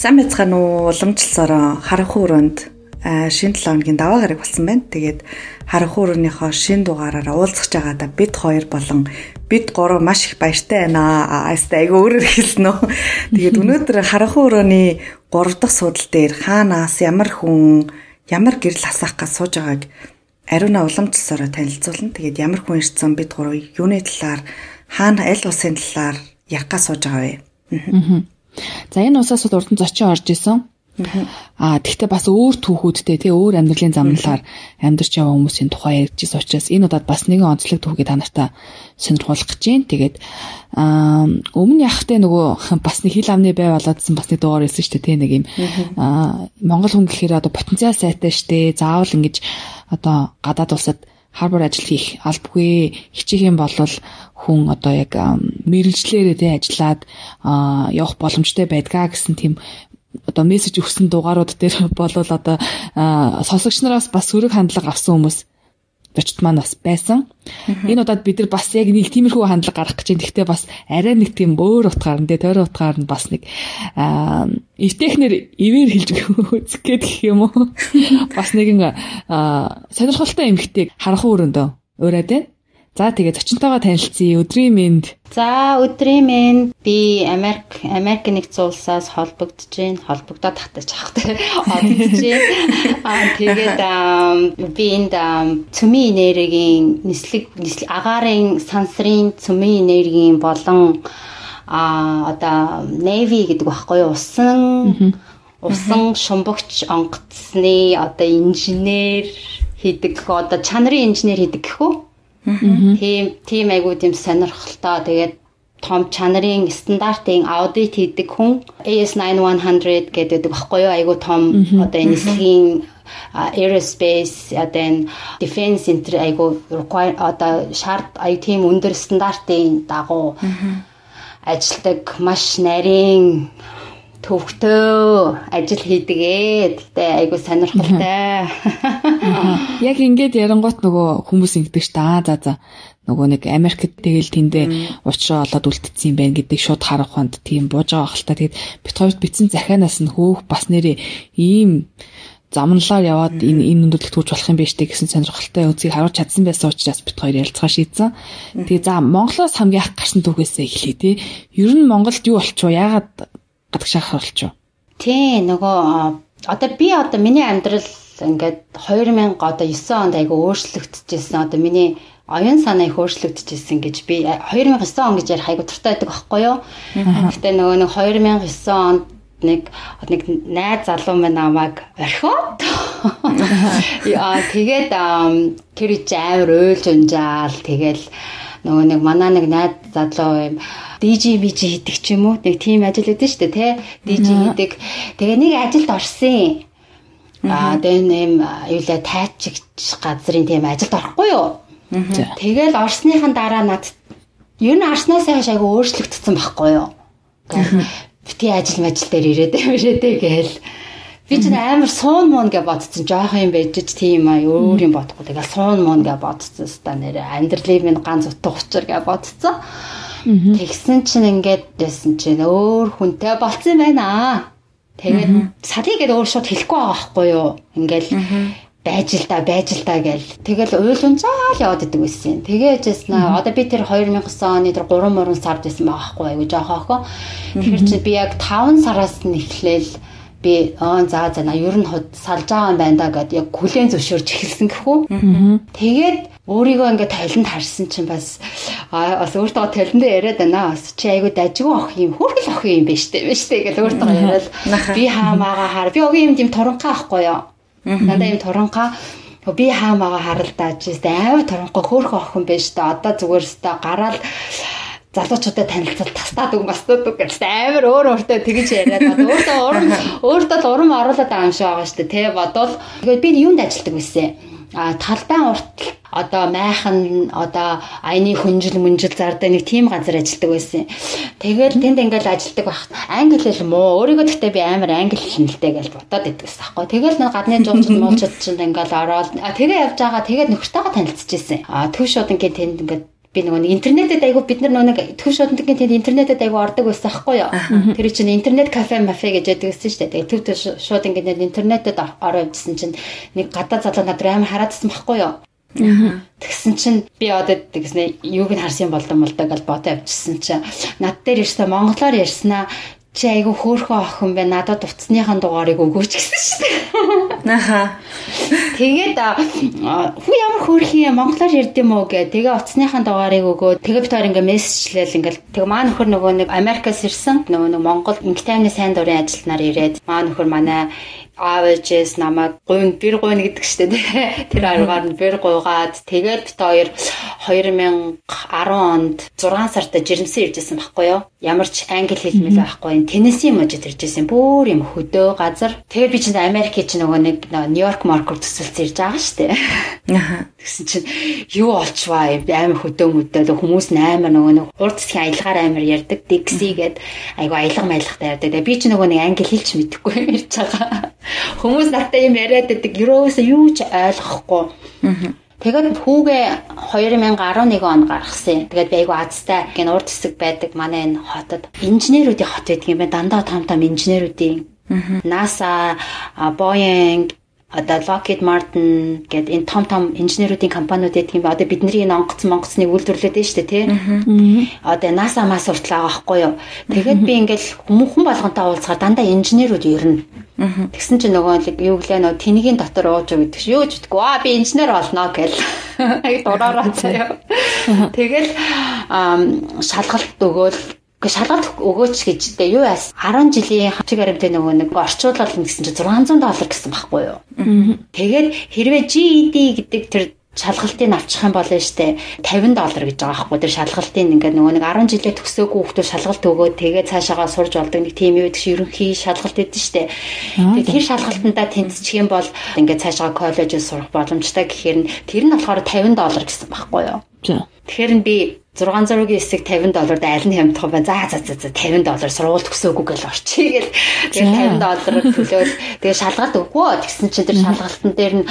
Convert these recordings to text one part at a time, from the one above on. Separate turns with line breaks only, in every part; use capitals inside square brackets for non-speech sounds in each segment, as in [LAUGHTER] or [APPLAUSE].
Сайн байцгаана уу? Уламжлалсараа харанхуй өрөөнд шинэ 7 хоногийн даваа гараг болсон байна. Тэгээд харанхуй өрөөнийхөө шинэ дугаараараа уулзах жагаада бид хоёр болон бид гурав маш их баяртай байна. Аста айгу өөрөөр хэлсэн үү. [LAUGHS] Тэгээд өнөөдөр харанхуй өрөөний 3 дахь судал дээр хаанаас ямар хүн ямар гэрэл асаах гэж сууж байгааг ариуна уламжлалсараа танилцуулна. Тэгээд ямар хүн ирсэн бид гурав юуны талаар хаана аль улсын талаар ярих гэж сууж байгаа вэ?
За энэ усаас бол урд нь зочин орж исэн. Аа тэгвэл бас өөр түүхүүдтэй тий өөр амьдралын замналаар амьдарч яваа хүмүүсийн тухай ярьж ирсэн учраас энэ удаад бас нэгэн онцлог түүхийг та нартай сонирхуулах гэж байна. Тэгээд аа өмнө яхахтай нөгөө [LAUGHS] бас нэг хил амны бай болоодсэн бас нэг дугаар хэлсэн шүү дээ тий нэг юм аа Монгол хүн гэхээр одоо потенциал сайтай штэ заавал ингэж одоо гадаад улсад харбор ажил хийх. Албагүй хичээх юм бол хүн одоо яг мэрэгжлэрээ тэ ажиллаад явах боломжтой байдгаа гэсэн тийм одоо мессеж өгсөн дугаарууд [LAUGHS] дээр болвол одоо сонсогч нараас бас сөрөг хандлага авсан хүмүүс зочд маань бас байсан. Энэ удаад бид нар бас яг нэг тиймэрхүү хандлага гаргах гэж байна. Гэхдээ бас арай нэг тийм өөр утгаар нь тэ тойрон утгаар нь бас нэг эвтэхнэр ивэр хэлж үзэх гээд гэх юм уу. [LAUGHS] Бас нэгэн сонирхолтой эмгтэйг харах өрөөндөө ураад байна. За тэгээ зочинтойгоо танилцъя. Өдрийн мэнд.
За өдрийн мэнд би Америк Америк нэгдсэн улсаас холбогдож байна. Холбогдоод татаж авахтай [LAUGHS] одож байна. Аа тэгээд би энд цөмийн энергийн нислэг агаарын сансрын цөмийн энергийн болон а одоо Navy гэдэг багхгүй усан усан шумбагч онгоцны одоо инженер хийдэг одоо чанарын инженер хийдэг гэхүү Тийм тийм айгуу тийм сонирхолтой. Тэгээд том чанарын стандартын аудит хийдэг хүн AS9100 гэдэг баггүй юу? Айгуу том одоо энэ нислэгийн aerospace одоо энэ defense center айгуу одоо шаард ай тийм өндөр стандартын дагуу ажилдаг маш нарийн төвхтөө ажил хийдгээ. Гэтэ айгу сонирхолтой.
Яг ингээд ярангуут нөгөө хүмүүс ингэдэг ш та. За за. Нөгөө нэг Америкт тэгэл тэндээ уучраа олоод үлдсэн юм байна гэдэг шууд харах хонд тийм бууж байгаа хэл та. Тэгэд бит хоёрт битсэн захианаас нь хөөх бас нэрээ ийм замналаар яваад энэ энэ өндөрлөлт түүж болох юм биш үү гэсэн сонирхолтой үзийг харуулж чадсан байсан учраас бит хоёр ярилцгаа шийдсэн. Тэгээ за Монголоос хамгийн их гарсан түүхээсээ эхлэе тий. Ер нь Монголд юу болчихоо яагаад гадагшаах болчих.
Тий нөгөө одоо би одоо миний амьдрал ингээд 2000 одоо 9 онд айгу өөрчлөгдөжсэн. Одоо миний оюун санаа их өөрчлөгдөжсэн гэж би 2009 он гэж ярих айгу туртай байдаг байхгүй юу? Гэтэ нөгөө нэг 2009 онд нэг нэг найз залуу минь намайг орхиод [LAUGHS] яа тэгээд тэр чи амар уйлж унжаал тэгэл нөгөө нэг манаа нэг найз залуу юм DJ биж хийдэг ч юм уу? Нэг тийм ажил өгдөө шүү дээ тий DJ хийдэг. Тэгээ нэг ажилд орсон. Аа тэгээ нэм юулаа тайчигч газрын тийм ажилд орохгүй юу? Тэгэл орсныхан дараа над ер нь арснасаа хашааг өөрчлөгдсөн байхгүй юу? Бити ажил мажил дээр ирээд [LAUGHS] ирээдээ гээл Би ч амар суун муун гэж бодсон. Жоох юм байж ч тийм аа өөр юм бодохгүй. Тэгээ суун муун гэж бодсон. Ста нэрэ амьдралын минь ганц утга учир гэж бодсон. Тэгсэн чинь ингээд байсан чинь өөр хүнтэй болцсон байна. Тэгээд салигээд өөр шууд хэлэхгүй байгаа байхгүй юу? Ингээл байж л да байж л да гэл тэгэл уйлунжаал яваад идэг байсан. Тэгээжсэн аа одоо би тэр 2009 оны тэр 3 мөрөн сард байсан байгаа байхгүй айгу жоохоохоо. Тэгэхээр чи би яг 5 сараас нь эхлээл би аа за за на ер нь салж байгаа юм байна да гэд яг хүлэн зөвшөөрч эхэлсэн гэхүү. Тэгээд өөрийгөө ингээд талент харсан чинь бас аа бас өөртөө талент яриад байна. Бас чи айгуу дажгүй ах юм хөргөл ах юм биш үү биш үү гэж өөртөө яриад би хаамаагаа хар. Би огийн юм тийм торонхоо ахгүй юу. Надаа юм торонхоо би хаамаагаа харалдаж амар торонхоо хөөрхөн охин биш үү. Одоо зүгээр өстө гараал залуучуудад танилцал тастаад үг бастаад үг гэж амар өөр өөртөө тэгж яриад одоо өөртөө урам өөртөө л урам оруулаад байгаа юм шиг байгаа шүү дээ тий бодвол тэгээд би юунд ажилтдаг байсан а талбайн урт одоо майхан одоо аяны хүнжил мүнжил зардаг нэг тийм газар ажилтдаг байсан. Тэгээд тэнд ингээл ажилтдаг байх. Англи хэл муу. Өөрийгөө гэхдээ би амар англи хэлнэлтэй гэж бодоод иддэг гэсэн аахгүй. Тэгэл нэг гадны жуулчд муучд чинь ингээл ороод тэгээ явж байгаа. Тэгээд нөхөртөөгөө танилцчихсэн. А төв шууд ингээд тэнд ингээд би нөгөө нэг интернетэд айгу бид нар нөгөө төв шуудангийн тэнд интернетэд айгу ордог байсан байхгүй юу. Тэр чинь интернет кафе мафе гэж яддаг гэсэн шүү дээ. Төв төв шуудангийн интернетэд ороо явжсэн чинь нэг гадаа залуу надад амар хараадсан байхгүй юу. Тэгсэн чинь би одоо тэгснэ юуг нь харсан болдон болдог гэж бодоо явчихсан чинь над дээр ирсэн монголоор ярьснаа чи айгу хөөхөө охин бай надад утасныхаа дугаарыг өгөөч гэсэн шүү дээ.
Аха.
Тэгээд хүү ямар хөөх юм монголоор ярьдсан мó гэ. Тэгээ утасныхаа дугаарыг өгөө. Тэгээ хоёр ингээ мессежлээл ингээл тэг маа нөхөр нөгөө нэг Америкаас ирсэн. Нөгөө нэг Монгол инктайны сайн дурын ажилтнаар ирээд маа нөхөр манай аав ээжээс намайг гуйн бэр гуйна гэдэг штэ тэр аргаар нь бэр гуйгаад тэгээд бит хоёр 2010 онд 6 сартаа жирэмсэн иржсэн байхгүй юу? Ямар ч англи хэл мэл байхгүй. Теннесси мужид иржсэн бүр юм хөдөө газар. Тэгээд би чинь Америк чинь нөгөө нэг Нью-Йорк маркер төсөлсөн ирж байгаа штэ тэгсэн чинь юу олчваа амар хөдөө мөдөө. Хүмүүс амар нөгөө нэг хурд засгийн аялгаар амар ярддаг дикси гэд айгу аялга маялгтай ярддаг би чинь нөгөө нэг англи хэлч мэдэхгүй [LAUGHS] ярьж байгаа Хүмүүс надтай юм яриад байдаг. Ерөөсөө юу ч ойлгохгүй. Тэгээд хүүгээ 2011 он гаргасан. Тэгээд би айгу азтай гэн урд хэсэг байдаг манай энэ хотод инженеруудын хот байдаг юм байна. Дандаа том том инженеруудын NASA, Boeing, одоо Lockheed Martin гэдэг энэ том том инженеруудын компаниуд гэдэг юм ба одоо бидний энэ онгоц монгоцны үйлдвэрлэлүүд дээ шүү дээ тий. Одоо NASA мас уртлаа байхгүй юу. Тэгээд би ингээл хүмүүхэн болгонтой уулзахаар дандаа инженерүүд ернэ. Тэгсэн чинь нөгөө юу гэлээ нөгөө тэнгийн дотор ууж гэдэг чи юу ч гэдэггүй. Аа би инженер болноо гэл. [LAUGHS] Аяг дураараа заяа. [LAUGHS] Тэгэл шалгалт өгөөл Гэхдээ шалгалт өгөөч гэж дээ. Юу яас 10 жилийн хамчиг аримтай нөгөө нэг орчуулал гэсэн чинь 600 доллар гэсэн байхгүй юу. Тэгээд хэрвээ GED гэдэг тэр шалгалтыг авчих юм бол штэ 50 доллар гэж байгаа байхгүй. Тэр шалгалтын ингээд нөгөө нэг 10 жилээ төгсөөгүй хүмүүс шалгалт өгөөд тэгээд цаашаагаа сурж болдог нэг тийм юу гэдэг шиг ерөнхий шалгалт өгдөн штэ тэгээд тэр шалгалтандаа тэнцчих юм бол ингээд цаашаагаа коллежид сурах боломжтой гэхээр нь тэр нь болохоор 50 доллар гэсэн байхгүй юу? Тэгэхээр би 600-ийн эсэг 50 долларт аль нь хямдах вэ? За за за 50 доллар сургууль төгсөөгүй гэж орчихъя гэл. Тэгээд 50 доллар төлөөл тэгээд шалгалт өгвөө. Тэгсэн чинь тэр шалгалтын дээр нь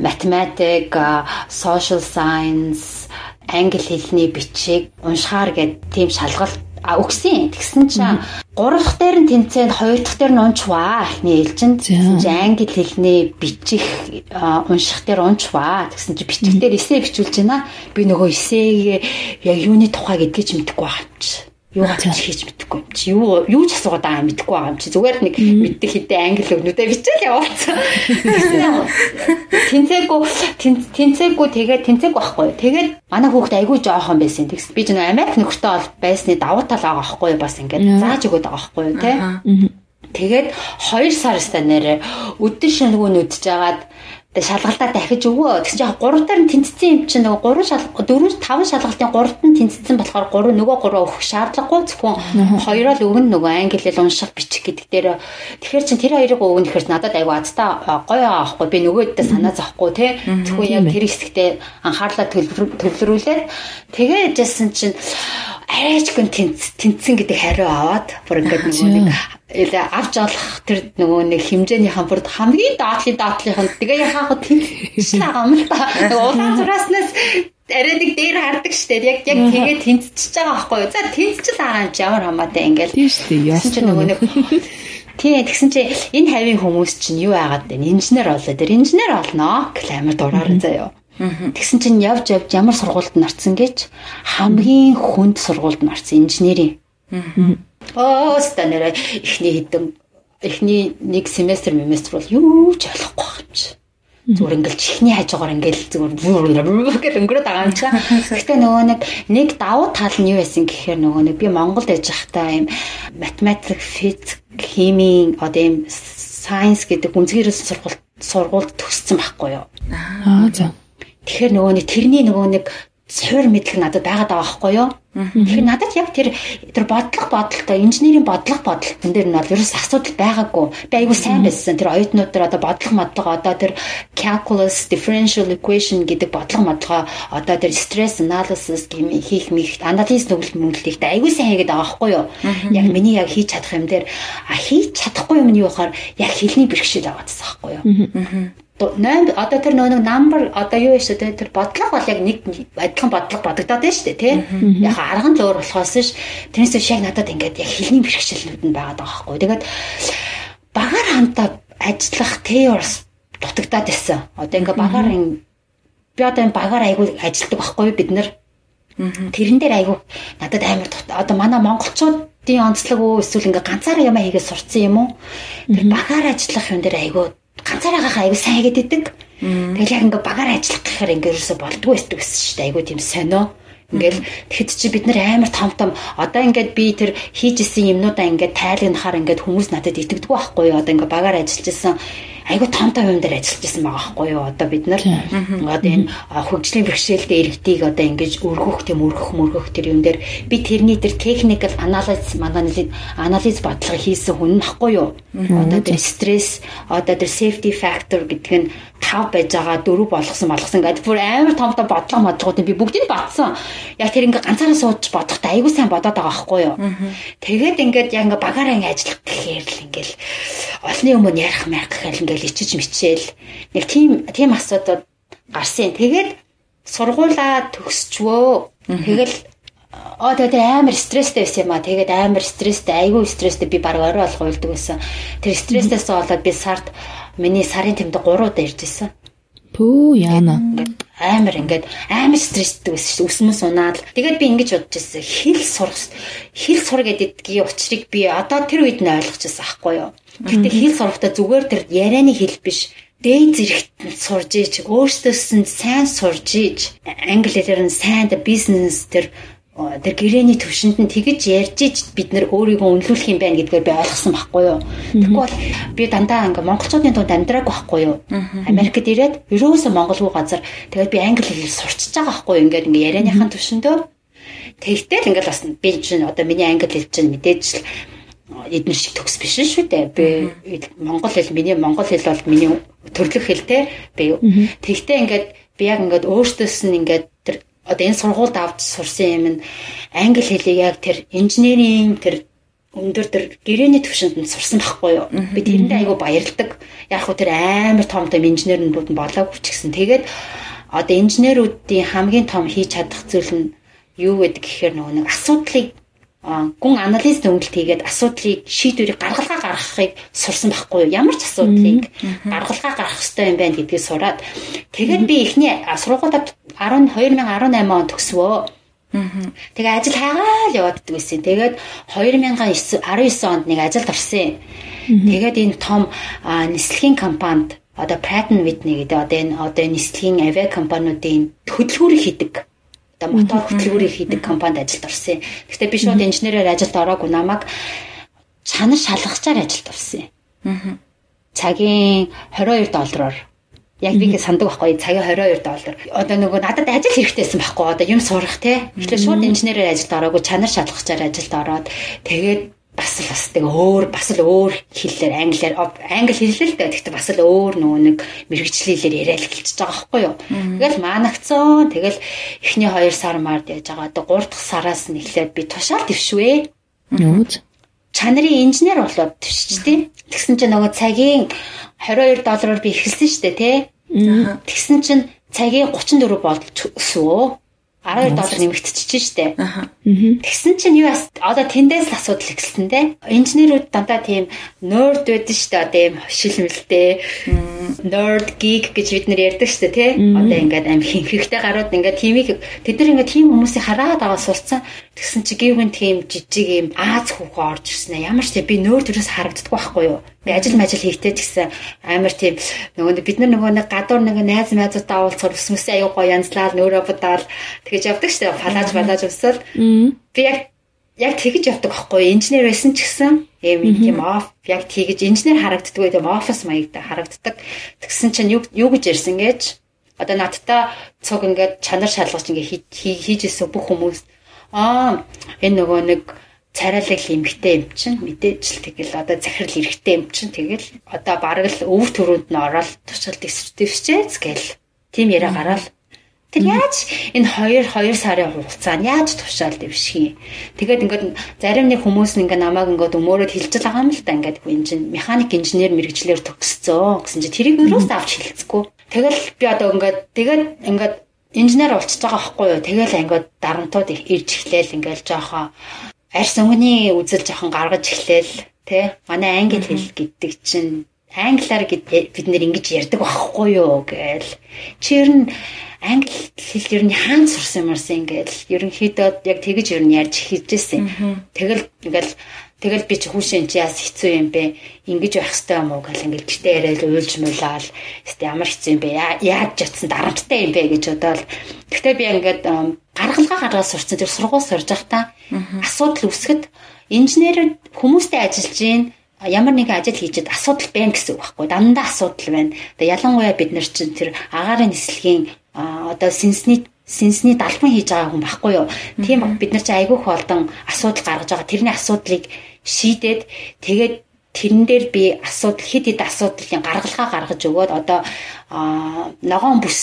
математик, social science, англи хэлний бичиг уншихаар гэдэг тийм шалгалт а өгсөн. Тэгсэн чинь гурав дахь дээр нь тэнцээд хоёр дахь дээр нь унчваа. Эхний ээлжинд тэгсэн чинь англи хэлний бичих унших дээр унчваа. Тэгсэн чинь бичих дээр эсээ бичүүлж байна. Би нөгөө эсээг яг юуны тухай гэдгийг ч мэдэхгүй байгаа юугаар ч хийж мэдэхгүй юм чи юу юу ч асуугаад байгаа мэдэхгүй байгаа юм чи зүгээр нэг мэддэг хэдэн англи өгнүүдээ бичээл явуулсан. Тэнцээгүй тэнцээгүй тэгээд тэнцээгүй байхгүй. Тэгээд манай хүүхд айгүй жоохон байсан. Тэгс би ч нөө Америк нөхөртэй бол байсны давуу тал байгаа байхгүй бас ингээд зааж өгöd байгаа байхгүй тий. Тэгээд 2 сар өстой нэрэ өдөр шөнөгүй нүдж жагаад Тэгээ шалгалтаа дахиж өгөө. Тэгсэн чинь гуравтаар нь тэнцсэн юм чинь нөгөө гурван шалгалт дөрөв таван шалгалтын гуравт нь тэнцсэн болохоор гурав нөгөө гурав өгөх шаардлагагүй. Зөвхөн хоёроо л өгнө нөгөө англи хэл унших бичих гэдэг дээр. Тэгэхээр чин тэр хоёрыг өгнө гэхээр надад айгу азтай гоё аахгүй. Би нөгөөддөө санаа зовхгүй те. Зөвхөн яг тэр хэсэгтээ анхаарлаа төвлөрүүлээд тэгээд яжсэн чинь арайч гэн тэнцсэн гэдэг хариу аваад бүр ингээд нөгөө нэг эле авч олох тэр нөгөө нэг хэмжээний хамбард хамгийн доотлын доотлынх нь тэгээ яхаа тэнцсэн байгаа юм л та. Улаан зураснаас арай нэг дээр хардаг штэ. Яг яг тэгээ тэнцчихэж байгаа байхгүй юу? За тэнцчихэл байгаа юм чи ямар хамаатай ингээл.
Тийм штэ. Яасан
нөгөө нэг Тийм тэгсэн чи энэ хавийн хүмүүс чинь юу яагаад вэ? Инженер болоо. Тэр инженер болноо гэх амар дураараа заяа. Тэгсэн чинь явж явж ямар сургуульд нарцсан гэж хамгийн хүнд сургуульд нарцсан инженерийн. Аа станараа эхний хэдэн эхний нэг семестр семестр бол юу ч ойлгохгүй юм чи. Зүгээр ингээл чихний хажуугаар ингээл зүгээр гэр өнгөрөөд байгаа юм чаа. [LAUGHS] Гэхдээ нөгөө нэг нэг давуу тал нь юу байсан гэхээр нөгөө нэг би Монголд яж захтаа юм математик, физик, химийн одоо юм сайенс гэдэг үнцгээрээс сургууль сургуульд төгссөн байхгүй юу.
Аа за.
Тэгэхээр нөгөө нэг тэрний нөгөө нэг суур мэдлэг надад байгаад байгаа байхгүй юу? Тэгэхээр надад яг тэр тэр бодлого бодолтой инженерийн бодлого бодолтон дээр нь бол ерөөс асуудал байгаагүй. Би айгүй сайн байсан. Тэр оюутнууд дээр одоо бодлого модлого одоо тэр calculus, differential equation гэдэг бодлого модлогоо одоо тэр stress analysis гэм хийх мих анализ нүгэл мөнгөлтийг айгүй сайн хийгээд байгаа байхгүй юу? Яг миний яг хийж чадах юм дээр а хийж чадахгүй юм нь юу гэхээр яг хэлний бэрхшээл аваадсан байхгүй юу? 8 одоо тэр нөгөө number одоо юу вэ тэ тэр бодлого бол яг нэг адилхан бодлого бодогдоод байна шүү дээ тий. Яг арга нь өөр болохоос ш тэрнээс шиг надад ингээд яг хэлний бэрхшээлнүүд нь байгаа байхгүй. Тэгээд багаар хамтаа ажиллах теорс дутагдаад байсан. Одоо ингээд багаар би одоо энэ багаар айгүй ажилтдаг байхгүй бид нар. Тэрэн дээр айгүй надад амар одоо манай монголчуудын онцлог үү эсвэл ингээ ганцаараа юм хийгээд сурцсан юм уу? Тэр багаар ажиллах юм дээр айгүй ганцаараа гахаа аягүй сайн хийгээд идэг. Тэгэл яг ингээ багаар ажиллах гэхээр ингээ ерөөсө болдгоо эсвэл шүү дээ. Айгүй тийм сонио. Ингээл тэгэхэд чи бид нар амар том том одоо ингээд би тэр хийж исэн юмнуудаа ингээд тайлгнахаар ингээд хүмүүс надад итгэдэг байхгүй юу одоо ингээд багаар ажиллаж исэн айгүй том том юм дээр ажиллаж байсан байгаа байхгүй юу? Одоо бид нар одоо энэ хөгжлийн бэрхшээлтэй иргэдийг одоо ингэж өргөх тийм өргөх мөргөх тэр юм дээр би тэрний тэр техникэл анализ анализ анализ бодлого хийсэн хүн нахгүй юу? Одоо тэр стресс одоо тэр safety factor гэдэг нь 5 байж байгаа 4 болгосон болгосон гэдэг бүр амар том том бодлого модлогууд би бүгдийг батсан. Яг тэр ингээ ганцаараа сууж бодохдоо айгүй сайн бодоод байгаа байхгүй юу. Тэгээд ингээд яг ингээ багаараа ингээ ажиллах гэхээр л ингээл олны өмнө ярих маяг гэхэл ингээл ичиж мичээл нэг тийм тийм асуудал гарсан. Тэгээд сургуулаа төгсчвөө. Тэгэл Аа тэгээд амар стресстэй байсан юм а. Тэгээд амар стресстэй, айгүй стресстэй би баг орой болох уйлдаг байсан. Тэр стресстээс болоод би сард миний сарын тэмдэг 3 удаа ирж байсан.
Пүү яана.
Амар ингээд амар стресстэй байсан шүү. Өсмөс унаад. Тэгээд би ингэж бодож байсан. Хэл сурах хэл сур гэдгийн учрыг би одоо тэр үед нь ойлгочихсан аахгүй юу. Гэтэ хэл сурахдаа зүгээр тэр ярианы хэл биш дээд зэрэгт сурж иж өөртөөс нь сайн сурж иж англи хэлээр нь сайн бизнес тэр тэр гэрээний төвшөнд нь тэгэж ярьж иж бид нэр өөрийгөө үнэлүүлэх юм байна гэдгээр би ойлгосон байхгүй юу. Тэгэхгүй бол би дандаа ингээ монголчуудын дунд амьдраагүй байхгүй юу. Америкт ирээд ерөөсөө монголгүй газар тэгээд би англи хэлийг сурчиж байгаа байхгүй юу. Ингээд ингээ ярианыхаа төвшөндөө тэгтэл ингээл бас би чинь одоо миний англи хэл чинь мэдээж л эдгээр шиг төгс биш шүү дээ. Би монгол хэл миний монгол хэл бол миний төрлөх хэл те. Би тэгтээ ингээд би яг ингээд өөртөөс нь ингээд одоо энэ сургуульд авч сурсан юм нь англи хэлийг яг тэр инженерийн тэр өндөр тэр гэрээний төвшөнд нь сурсан байхгүй юу. Би тэрэндээ айгүй баярлдаг. Яг хөө тэр амар том том инженернүүд нь болоогүй ч гэсэн тэгээд одоо инженеруудын хамгийн том хийж чадах зүйл нь юу гэдэг гэхээр нөгөө нэг асуудлыг гүн анализ төвлөлт хийгээд асуудлыг шийдвэрийг гаргалгаа гаргахыг сурсан байхгүй юу? Ямар ч асуудлыг гаргалгаа гаргах хэрэгтэй юм байна гэдгийг сураад тэгээд би эхний сургуульд 10 2018 он төгсвөө. Тэгээ ажил хайгаал яваад байсан. Тэгээд 2019 онд нэг ажилд орсон. Тэгээд энэ том нислэгийн компанид одоо Pratt Whitney гэдэг одоо энэ одоо нислэгийн авиа компаниудын хөдөлгүүрийг хийдэг одоо мотор хөтөлбөрийг хийдэг компанид ажилд орсон. Гэхдээ би шууд инженерээр ажилд ороогүй намайг чанар шалгахчаар ажилд орсон. Цагийн 22 доллараар Яг би ингэ сандаг байхгүй цагийн 22 доллар. Одоо нөгөө надад ажил хэрэгтэйсэн байхгүй одоо юм сурах те. Тэгэхээр шууд инженерээр ажилд ороогүй чанар шалгахчаар ажилд ороод тэгээд бас л бас тэг өөр бас л өөр хэллээр англиар англи хэллээ л дээ. Гэхдээ бас л өөр нөгөө нэг мэрэгчлэлээр яриад эхэлчихэж байгаа байхгүй юу. Тэгэл маанагцсан. Тэгэл эхний 2 сар мард яаж байгаа. Одоо 3 дахь сараас нь эхлээд би тушаал твшвэ.
Нүүз.
Чанарын инженер болоод твшчихдээ. Тэгсэн чинь нөгөө цагийн 22 доллараар би эхэлсэн шүү дээ тий. Тэгсэн чинь цагийн 34 болж өсвөө. 12 доллар нэмэгдчихэж штэ. Тэгсэн чинь юу одоо тэндээс л асуудал эхэлсэн те. Инженерүүд дандаа тийм nerd байдаг штэ одоо ийм шилмэлтэй nerd geek гэж бид нэр ярьдаг штэ те. Одоо ингээд амь хинхэгтэй гарууд ингээд тиймийг тэд нар ингээд тийм хүмүүсийг хараад аваа сурцсан. Тэгсэн чи гівгэн тийм жижиг ийм Аз хүүхэн орж ирсэн. Ямар ч тийм би нөөр төрөөс харагддаг байхгүй юу? Ажил мажил хийхдээ ч гэсэн амар тийм нөгөө бид нар нөгөө нэг гадуур нэг найз найзуудаа уулзахаар өсмөсөө аюу гоё янзлал нөөрэ будаал тэгэж явдаг шүү дээ. Палаж балаж өсөл. Би яг яг тэгэж явдаг байхгүй инженер байсан ч гэсэн ийм тийм оф яг тэгэж инженер харагддаг тийм офис маягтай харагддаг. Тэгсэн чинь юу гэж ярьсан гэж одоо надтай цуг ингээд чанар шалгаж ингээд хийж исэн бүх хүмүүс аа энэ нөгөө нэг царайлаг эмхтэй юм чинь мэдээж л тэгэл одоо захирал эрэхтэй юм чинь тэгэл одоо бараг л өв төрөнд нь ороод тушаал дэвсчээц гээл тийм яриа гараал Тэр яаж энэ 2 2 сарын хугацаанд яаж тушаал дэвших юм. Тэгээд ингээд зарим нэг хүмүүс нь ингээд намайг ингээд өмөрөд хилжил байгаа юм л да ингээд инжин механик инженер мэрэгчлэр төгссөн гэсэн чи тэрийг өрөөс авч хилцэхгүй. Тэгэл би одоо ингээд тэгээд ингээд инженер болчихж байгаа байхгүй юу. Тэгэл ингээд дарамтууд ирж эхлээл ингээд жоохоо арьс өнгөний үзэл жоохон гаргаж эхлээл тий манай англи хэл гэдэг чинь англиар бид нэр ингэж ярьдаг байхгүй юу гээл чи ер нь англи хэл ер нь хаана сурсан юмарсан ингээл ерөнхийдөө яг тэгэж ер нь ярьж хийжсэн тэгэл ингээл тэгэл би чи хүүшин чи яас хэцүү юм бэ? Ингэж байх хэрэгтэй юм уу гэл ингээл гэртээ яриад уйлж муулаад хэвээ ямар хэцүү юм бэ? Яаж жатсан дарамттай юм бэ гэж бодоол. Гэхдээ би ингээд гаргалгаа гаргаад сурцсан. Тэр сургууль сурж байхдаа асуудал үүсгэд инженерүүд хүмүүстэй ажиллаж гин ямар нэгэн ажил хийчихэд асуудал байна гэсэн үг байхгүй. Дандаа асуудал байна. Одоо ялангуяа бид нар чинь тэр агаарын нислэгийн одоо синсний синсний далбан хийж байгаа хүн байхгүй юу. Тийм бид нар чи айгүйх болдон асуудал гаргаж байгаа. Тэрний асуудлыг шийдээд тэгээд тэрэн дээр би асуудал хэд хэд асуудлын гаргалгаа гаргаж өгөөд одоо ногоон бүс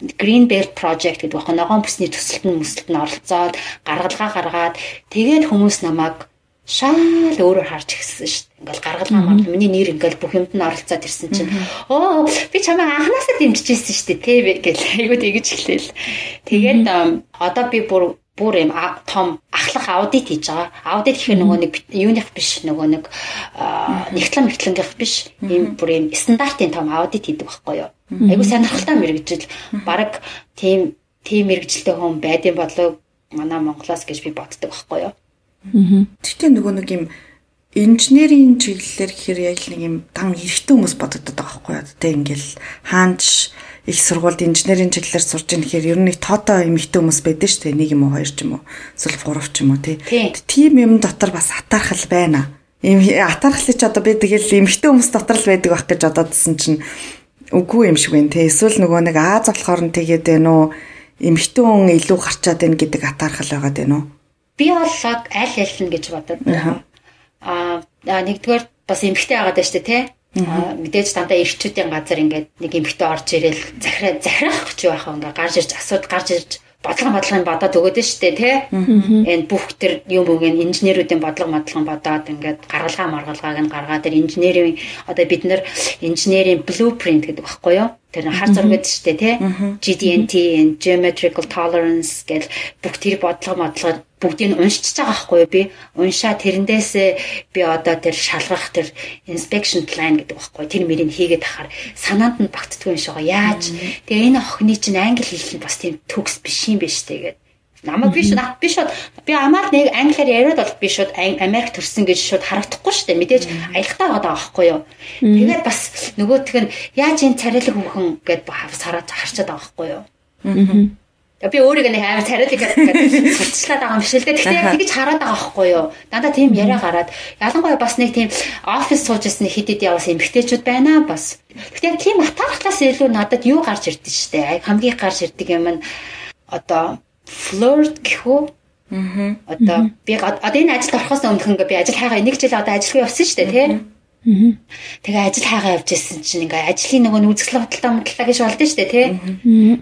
Green Belt Project гэдэг байна. Ногоон бүсний төсөлтөнд мөсөлтөнд оролцоод гаргалгаа гаргаад тэгээд хүмүүс намайг шал өөрөөр харж ирсэн шүү дээ. Ингээл гаргалгаа маа миний нэр ингээл бүх юмд нь оролцоод ирсэн чинь оо би чамайг анханасаа дэмжижсэн шүү дээ тий гэл айгуу тэгэж эхлээл. Тэгээд одоо би бүр бүр юм том ахлах аудит хийж байгаа. Аудит гэхээр нөгөө нэг юуных биш нөгөө нэг нэгтлэн мэтлэнгийнх биш. Ийм бүр юм стандартын том аудит хийдэг байхгүй юу? Айгуу сонирхолтой мэрэгжил. Бараг тийм тийм мэрэгжилтэй хүн байдсан болов манай Монголоос гэж би боддог байхгүй юу?
Тэгтээ нөгөө нэг юм инженерийн чиглэлээр гэхээр яг нэг юм дан эрэгтэй хүмүүс бодогдод байгаа байхгүй юу? Тэ ингээл хаанч их сургуульд инженерийн чиглэлээр сурж ийн гэхээр ер нь тоотоо эмэгтэй хүмүүс байдаг шүү дээ. Нэг юм уу хоёр ч юм уу. Эсвэл гурав ч юм уу тий. Тийм юм дотор бас атаархал байна. Ийм атаархлыг ч одоо би тэгэл эмэгтэй хүмүүс дотор л байдаг байх гэж одоодсэн чинь үгүй юм шиг байна тий. Эсвэл нөгөө нэг Аз болохоор нь тэгээд байна уу? Эмэгтэй хүн илүү гарчаад байна гэдэг атаархал байгаад байна уу?
Би боллоод аль аль нь гэж бодод. Аа нэгдүгээр бас эмгтэй байгаад байна шүү дээ. Аа мэдээж дандаа эрчүүдийн газар ингээд нэг эмгтэй орж ирээл захираа захирах гэж байх юм ингээд гарч ирж асууд гарч ирж бодлого бодлогыг бодоод өгöd нь штэ тий. Энэ бүх тэр юм үг нь инженеруудын бодлого бодлого бодоод ингээд гаргалгаа маргалгааг нь гаргаад тэр инженерийн одоо бид нар инженерийн blueprint гэдэг багхгүй юу? Тэр хар зураг гэдэг штэ тий. GDNT geometrical tolerance гэл бүх тэр бодлого бодлого бүгдийг уншиж байгаа байхгүй би уншаа тэрнээс би одоо тэр шалгах тэр inspection plan гэдэг байхгүй тэр мөрийг хийгээд ахаар санаанд нь багтдгүй юм шиг яаж? Тэгээ энэ охины чинь англи хэл нь бас тийм төгс биш юм биш тэгээд намайг биш над биш би амаар нэг англиар яриад бол би шууд Америк төрсэн гэж шууд харагдахгүй шүү дээ. Мэдээж аялахтаа байгаа байхгүй юу? Тэгээд бас нөгөөх нь яаж энэ царайлаг хүүхэн гэд сараад харчаад байгаа байхгүй юу Би өөрийгөө нэг амар царайлаг гэдэг сурталчлаад байгаа юм биш л дээ. Гэхдээ яг тэгж хараад байгаа байхгүй юу? Дандаа тийм яриа гараад ялангуяа бас нэг тийм офис сууж ирсэн хэд хэд яваас эмгтээчүүд байна бас. Гэхдээ яг тийм атаархлаас илүү надад юу гарч ирдэ штэ. Хамгийн гарч ирдэг юм нь одоо flirt гэх үү? Аа. Одоо би одоо энэ ажилд орохоос өмнөх ингээ би ажил хайгаа нэг жил одоо ажиллах явсан штэ тий. Тэгээ ажил хайгаа явж исэн чинь ингээ ажлын нөгөө үзэсгэлэн худалдаа модалдаа гэж болдсон шүү дээ тий.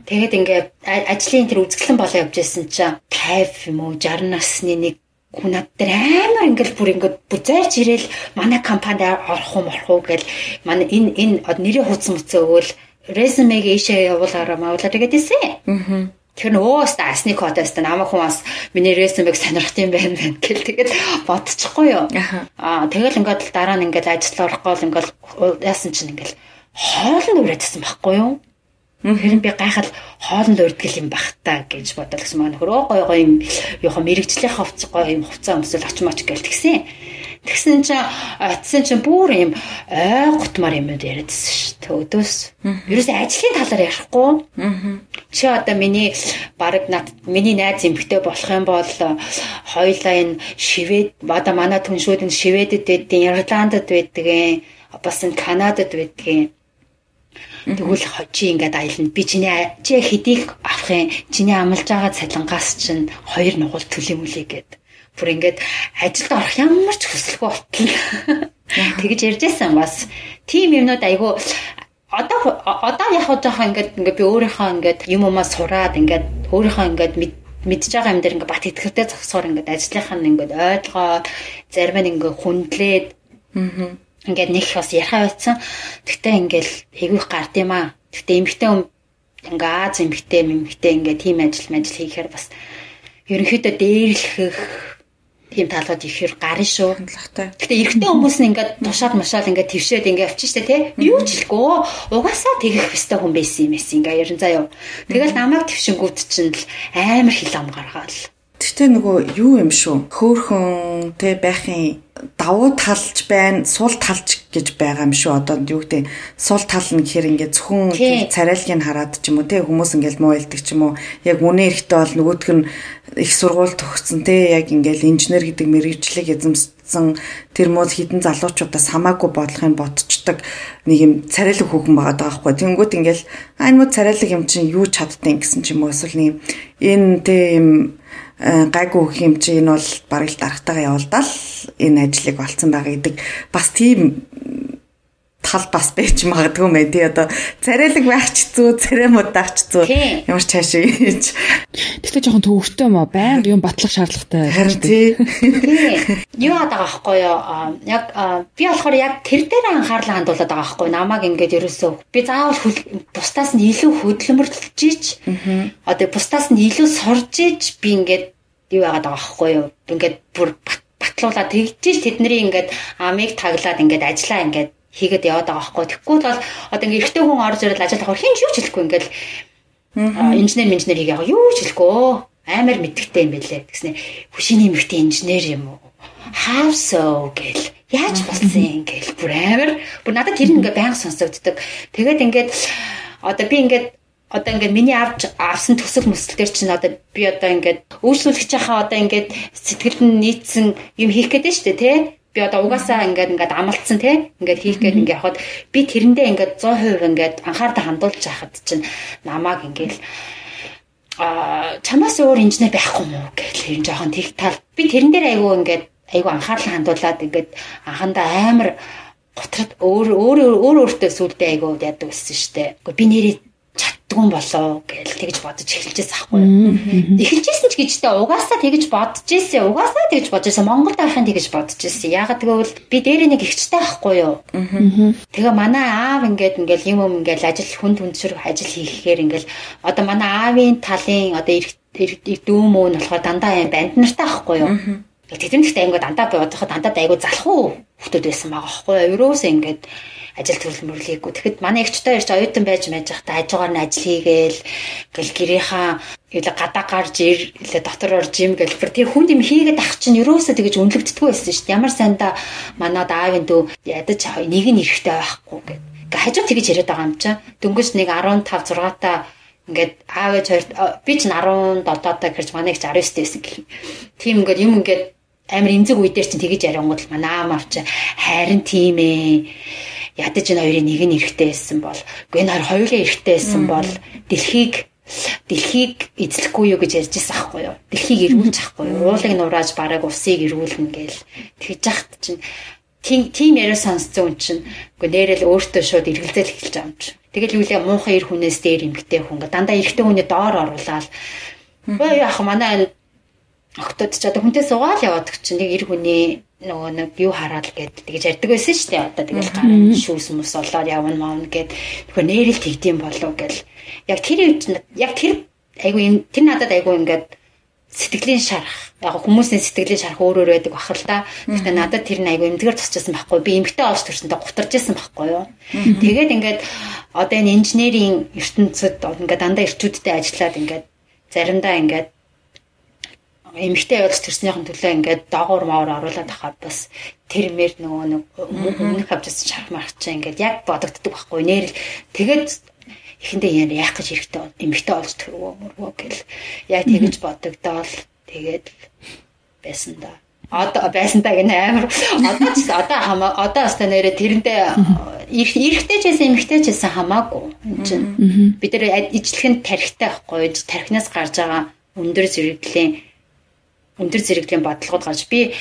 Тэгээд ингээ ажлын тэр үзэсгэлэн болоо явж исэн чинь 50 юм уу 60 насны нэг хүн над дээр амар ингээл бүр ингээд бүр зайрч ирээл манай компанид орох уу морох уу гэл манай энэ энэ нэрийн хуудас мөцөө өгөөл резюмег ийшээ явуулаараа мавлаа тэгээд исэн. Аа Тэр нөө ста асны кодоос та намайг хүн бас миний ресюмег сонирхт юм байна байна гэл тэгээд бодчихгүй юу. Аа тэгэл ингээд дараа нь ингээд ажил орохгүй л ингээд яасан чинь ингээд хоолнд урайдсан байхгүй юу. Хэрэн би гайхал хоолнд урдгал юм бах та гэж бодол гэсэн маань хөрөө гой гой юм яг мэрэгжлийн хувцас гой юм хувцас өмсөл очмооч гэл тэгсэн. Тэгсэн чинь атсан чинь бүр юм ой гутмар юм яриадсэн шүү дээ. Өдөөс. Ерөөсөө ажлын талаар ярихгүй. Чи одоо миний баг над миний найз эмэгтэй болох юм бол хоёлаа энэ шивэд одоо манай түншүүд нь шивэдэд байдгийн, Ирландд байдгийн, бас энэ Канадад байдгийн Тэгвэл чи ингээд аялна. Би чиний чи хэдийг авах юм? Чиний амлаж байгаа цалингаас чинь хоёр нугуул төлөмөлий гэд бүр ингээд ажилд орох ямар ч хүсэлгүй болтол. Тэгж ярьжсэн бас тийм юмнууд айгүй одоо одоо яг жоохон ингээд ингээд би өөрийнхөө ингээд юм умаа сураад ингээд өөрийнхөө ингээд мэдж байгаа юм дээр ингээд бат итгэртэй зогсоор ингээд ажлынх нь ингээд ойлгоод зарим нь ингээд хүндлээд ингээд нэг бас ярахаа байсан. Тэгтээ ингээд эвгүй гард юм аа. Тэгтээ эмгтэн ингээ Аз эмгтэн эмгтэн ингээ тийм ажил мажил хийхээр бас ерөнхийдөө дээрлэх тийм талууд ихээр гарна шүү. Гэтэ эрэгтэй хүмүүс нь ингээд тушаад машаал ингээд твшээд ингээд авчих штэ тий. Юу ч хэлэхгүй. Угаасаа тэгэх хэвээр хүн байсан юм эс ингээд ерэн заяа. Тэгэл намайг твшингүүд чинь л амар хил ам гаргаал.
Гэтэ нөгөө юу юм шүү. Хөөхөн тэ байхын давуу талж байна, сул талж гэж байгаа юм шүү. Одоо юу гэдэг сул тал нь гэхээр ингээд зөвхөн царайлыг хараад ч юм уу те хүмүүс ингээд муу илдэг ч юм уу. Яг үнэ эрэхтэй бол нөгөөдг нь их сургууль төгссөн те яг ингээд инженер гэдэг мэрэгчлэг эзэмссэн тэр муу хідэн залуучуудаас хамаагүй бодлохын ботчдаг нэг юм царайлаг хүүхэн байгаа даахгүй. Тэнгүүд ингээд аа энэ муу царайлаг юм чинь юу чаддیں۔ гэсэн ч юм уу эсвэл нэг энэ те юм гайгүй өгөх юм чи энэ бол бараг л дарагтайгаа явуулдаал энэ ажлыг олцсон байгаа гэдэг. Бас тийм тал бас байж магадгүй мэй тий одоо царайлаг байх ч зүү цараймууд байх ч зүү ямар ч цааш ийж.
Тэгтээ жоохон төвөгтэй юм аа. Байнга юм батлах шаардлагатай
харин тий.
Юу адаг аахгүй юу? Яг би болохоор яг тэр дээр анхаарлаа хандуулад байгаа аахгүй. Намайг ингээд ерөөсөө би заавал бусдаас нь илүү хөдөлмөрлөж иж одоо бусдаас нь илүү сурж иж би ингээд юу яагаад байгаа аахгүй юу? Ингээд бүр батлуулаад тэгжиж тэдний ингээд амийг таглаад ингээд ажиллаа ингээд хийгээд яваад байгаа байхгүй. Тэгэхгүй бол одоо ингээ эрэгтэй хүн орж ирэл ажил авах хин юу ч хэлэхгүй ингээл. Инженер инженер хийгээ юу ч хэлэхгүй. Амар мэдгтэй юм бэлээ гэснээр хөшиний эмэгтэй инженер юм уу? How so? гэл. Яаж болсон юм? гээл бүр амар. Бүр надад тэр ингээ байнга сонсогддог. Тэгээд ингээд одоо би ингээд одоо ингээд миний авч авсан төсөл мөсөл төр чинь одоо би одоо ингээд үйлчлүүлэх чахаа одоо ингээд сэтгэлд нь нийцсэн юм хийх гэдэг нь дээ тий би одоо угаасаа ингээд ингээд амлцсан тий ингээд хийх гээд ингээд явахад би тэрэндээ ингээд 100% ингээд анхаардаа хандуулж яхад чинь намааг ингээд а чамаас өөр инженер байхгүй мó гэх юм жоохон тэг тал би тэрэн дээр айгүй ингээд айгүй анхаарлаа хандуулад ингээд анхандаа амар готрод өөр өөр өөр өөртөө сүулдэ айгүй яадаг гэсэн штэ. Гэхдээ би нэрээ чаддгүй болоо гэж тэгж бодож эхэлжээс ахгүй. Эхэлжсэн ч гэжтэй угаасаа тэгж бодож ирсэн. Угаасаа тэгж бодож ирсэн. Монгол байхын тэгж бодож ирсэн. Ягаад гэвэл би дээр нэг ихчтэй байхгүй юу. Тэгээ манай аав ингээд ингээл юм юм ингээл ажил хүн хүндрэг ажил хийхээр ингээл одоо манай аавын талын одоо дүүм мөн болохоор дандаа юм банд нартай байхгүй юу. Тэдэмдэгтэй ингээд дандаа би одоохоо дандаа айгу залах уу хүмүүс байсан байгаа байхгүй юу. Ерөөсөө ингээд ажил төрөл мөрлийггүй. Тэгэхэд манай эгчтэй ирж оюутан байж байж байхдаа хажуугаар нь ажил хийгээл гэл гэрийнхаа илэ гадаа гарч ирлээ дотор орж юм гэл бүр тэр хүнд юм хийгээд ах чинь ерөөсөө тэгэж үнэлэгддэггүй байсан шүү дээ. Ямар сайндаа манад аавын дүү ядаж нэг нь эрэхтэй байхгүй гэд. Гэ хажуу тэгэж яриад байгаа юм чинь. Дөнгөж нэг 15 6 та ингээд аав ээж хоёр би ч 17 таа гэрж манай их 19 дэсэн гэх юм. Тийм ингээд юм ингээд амар эмзэг үе дээр чинь тэгэж яриангууд л манай аав авч харин тийм ээ ядаж энэ хоёрын нэг нь эрэхтэй байсан бол үгүй энэ хоёр хоёулаа эрэхтэй байсан бол дэлхийг дэлхийг эзлэхгүй юу гэж ярьж байсан аахгүй юу. Дэлхийг эргүүлж ахгүй юу. Уулыг нурааж бараг усыг эргүүлнэ гээл тэгж яхад чинь тийм тийм яриа сонсцсон хүн чинь үгүй нэрэл өөртөө шууд эргэлзэл эхэлж байгаа юм чинь. Тэгэл юу лээ муухай эр хүнээс дээр эмгтэй хүн дандаа эрэгтэй хүний доор оруулаад Бөө яах манай октод ч одоо хүнтэй суугаал яваад чинь нэг эр хүний нөгөө нэг юу хараад гээд тэгэж ярьдаг байсан шүү дээ. Одоо тэгэл гарын шүүс мөс олоод явна маавна гээд тэгэхээр нэрэл тэгдэм болов гэл. Яг тэр яг тэр айгу юм тэр надад айгу ингээд сэтгэлийн шарах. Яг хүмүүсийн сэтгэлийн шарах өөр өөр байдаг бахал та. Гэхдээ надад тэр нь айгу эмдгэр тусчихсан байхгүй. Би эмгтэй олж төрсөндөө гутарж исэн байхгүй юу. Тэгээд ингээд одоо энэ инженерийн ертөнцид ингээд дандаа эрчүүдтэй ажиллаад ингээд заримдаа ингээд эмэгтэй явуулж төрснийхэн төлөө ингээд доогуур моор оруулаад ахаар бас тэрмэр нөгөө нэг өмнөх авчсан шарх марх чинь ингээд яг бодогддог байхгүй. Нэр тэгээд эхэндээ яах гэж хэрэгтэй эмэгтэй олж төрвөө мөрвөө гэл. Яг тэгэж бодогдоол. Тэгээд байсан да одоо байсан та гэнэ амар. Одоо ч одоо хамаа одоо бас нэрэ тэрэндээ эрэгтэй ч байсан эмэгтэй ч байсан хамаагүй энэ чинь. Бид нар ижлэхэн тарихтай байхгүй. Тархинаас гарч байгаа өндөр зэрэглийн өндөр зэрэглийн бодлогод гарч би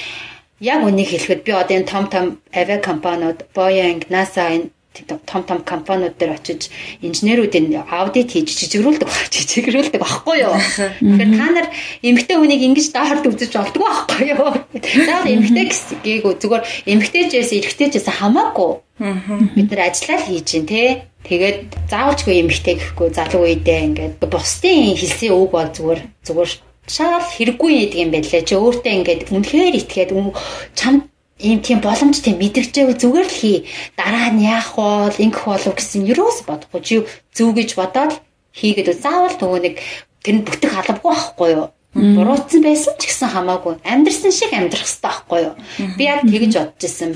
яг үнийг хэлэхэд би одоо энэ том том авиа компаниуд Boeing, NASA энэ том том компаниуд дээр очиж инженеруудын аудит хийж жижигрүүлдэг баг [LAUGHS] жижигрүүлдэг багхгүй юу. [LAUGHS] Тэгэхээр та нар эмгтэй хүнийг ингэж даахад үзэж болдгоо багхгүй юу. Заавал эмгтэй гээгүү зүгээр эмгтэйчээс эрэгтэйчээс хамаагүй. Бид нар ажиллаа хийж гин те. Тэгээд заавалчгүй эмгтэй гэхгүй залуу үедээ ингээд бусдын хэлсэн үг бол зүгээр зүгээр шал хэрэггүй гэдэг юм байлаа. Чи өөртөө ингээд үнэхээр итгээд чам ийм тийм боломж тийм мэдрэгчээ зүгээр л хий. Дараа нь яах бол ингэх болов гэсэн юроос бодохгүй чи зүг гэж бодоод хийгээд заавал нөгөө нэг тэр нь бүтэх албагүй байхгүй юу? Буруутсан байсан ч гэсэн хамаагүй амьдрсан шиг амьдрах хэрэгтэй байхгүй юу? Би яг тэгж бодож исэн.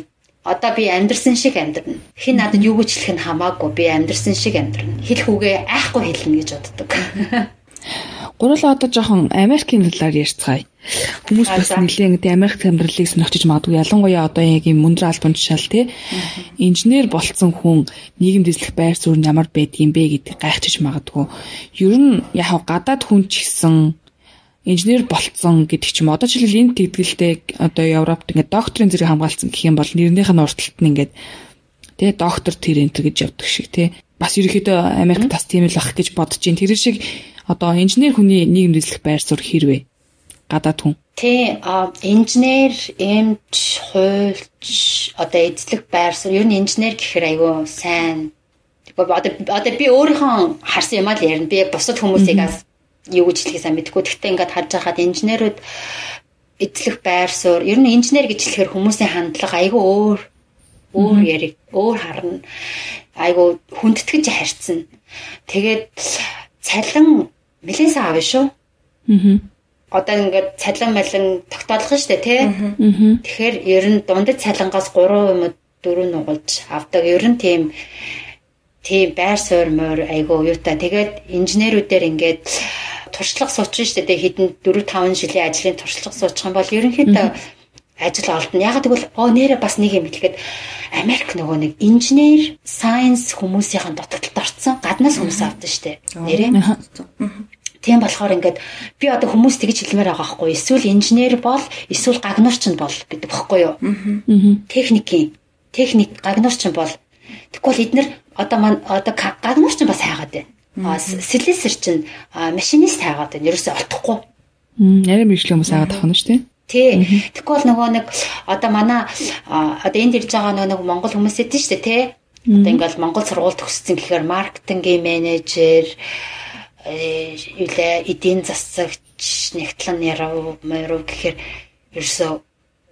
Одоо би амьдрсан шиг амьдрна. Хин надад юу гэж хэлэх нь хамаагүй. Би амьдрсан шиг амьдрна. Хэлэх үгээ айхгүй хэлнэ гэж боддог. [LAUGHS]
Гурлаа одоо жоохон Америкийн талаар ярьцгаая. Хүмүүс бас нэлээд Америк амьдралыг сонирхож магадгүй ялангуяа одоо яг юм мөндөр албан тушаал тий инженер болцсон хүн нийгэмд эзлэх байр суурь нь ямар байдгийм бэ гэдэг гайхчих магадгүй. Ер нь яг гадаад хүн ч гэсэн инженер болцсон гэдэг ч юм одоо жишээл энэ тэгдгэлтэй одоо Европт ингээд докторийн зэрэг хамгаалсан гэх юм бол нэрнийх нь урталт нь ингээд тий доктор тэр энтер гэж явдаг шиг тий бас ерөөхдөө Америк тас тийм л бах гэж бодож байна. Тэр шиг одоо инженер хүний нийгэмд эзлэх байр суурь хэрвээ гадаад хүн.
Тий, инженер, эмч, хуульч одоо эзлэх байр суурь ер нь инженер гэхээр айгүй сайн. Одоо одоо би өөрийнхөө харсан юм аа л ярина. Би бусад хүмүүсийг бас юу гэж хэлхээ сайн мэдэхгүй. Гэхдээ ингээд харж байхад инженерүүд эзлэх байр суурь ер нь инженер гэж хэлэхээр хүмүүсийн хандлага айгүй өөр өөр яриг өөр харна айгу хүндэтгэж харьцсан. Тэгээд цалин нэлээд сайн авна шүү. Аа. Одоо ингээд цалин малин тогтоолох нь штэ тий. Тэгэхээр ер нь дундад цалингаас 3 юм 4 нугалж авдаг. Ер нь тийм тийм байр суурь мөр айгу юутай. Тэгээд инженерүүдээр ингээд туршлага суучин штэ тий хэдэн 4 5 жилийн ажлын туршлага суучих юм бол ерөнхийдөө ажил олдно. Яг тэгвэл оо нэрэ бас нэг юм хэлгээд Америк нөгөө нэг инженер, сайенс хүмүүсийн дутагдлалд орцсон гаднаас хүмүүс авдаг штэ. Нэрэ. Тийм болохоор ингээд би одоо хүмүүс тэгж хэлмээр байгаа байхгүй эсвэл инженер бол эсвэл гагнуурч нь бол гэдэг багхгүй юу? Техникийн техник гагнуурч нь бол тэгвэл эднэр одоо маань одоо гагнуурч нь бас хайгаад байна. Слесэр чинь машинист хайгаад байна. Ерөөсөй олдохгүй.
Нарийн мэржлийн хүмүүс хайгаад авах нь шүү дээ.
Тий. Тэгвэл нөгөө нэг одоо манай одоо энд ирж байгаа нөгөө нэг монгол хүмүүс эдэн шүү дээ тий. Одоо ингээл монгол сургууль төгссөн гэхээр маркетингийн менежер юулээ эдийн засагч нэгтлэн яруу мөрөв гэхээр ерөөсөө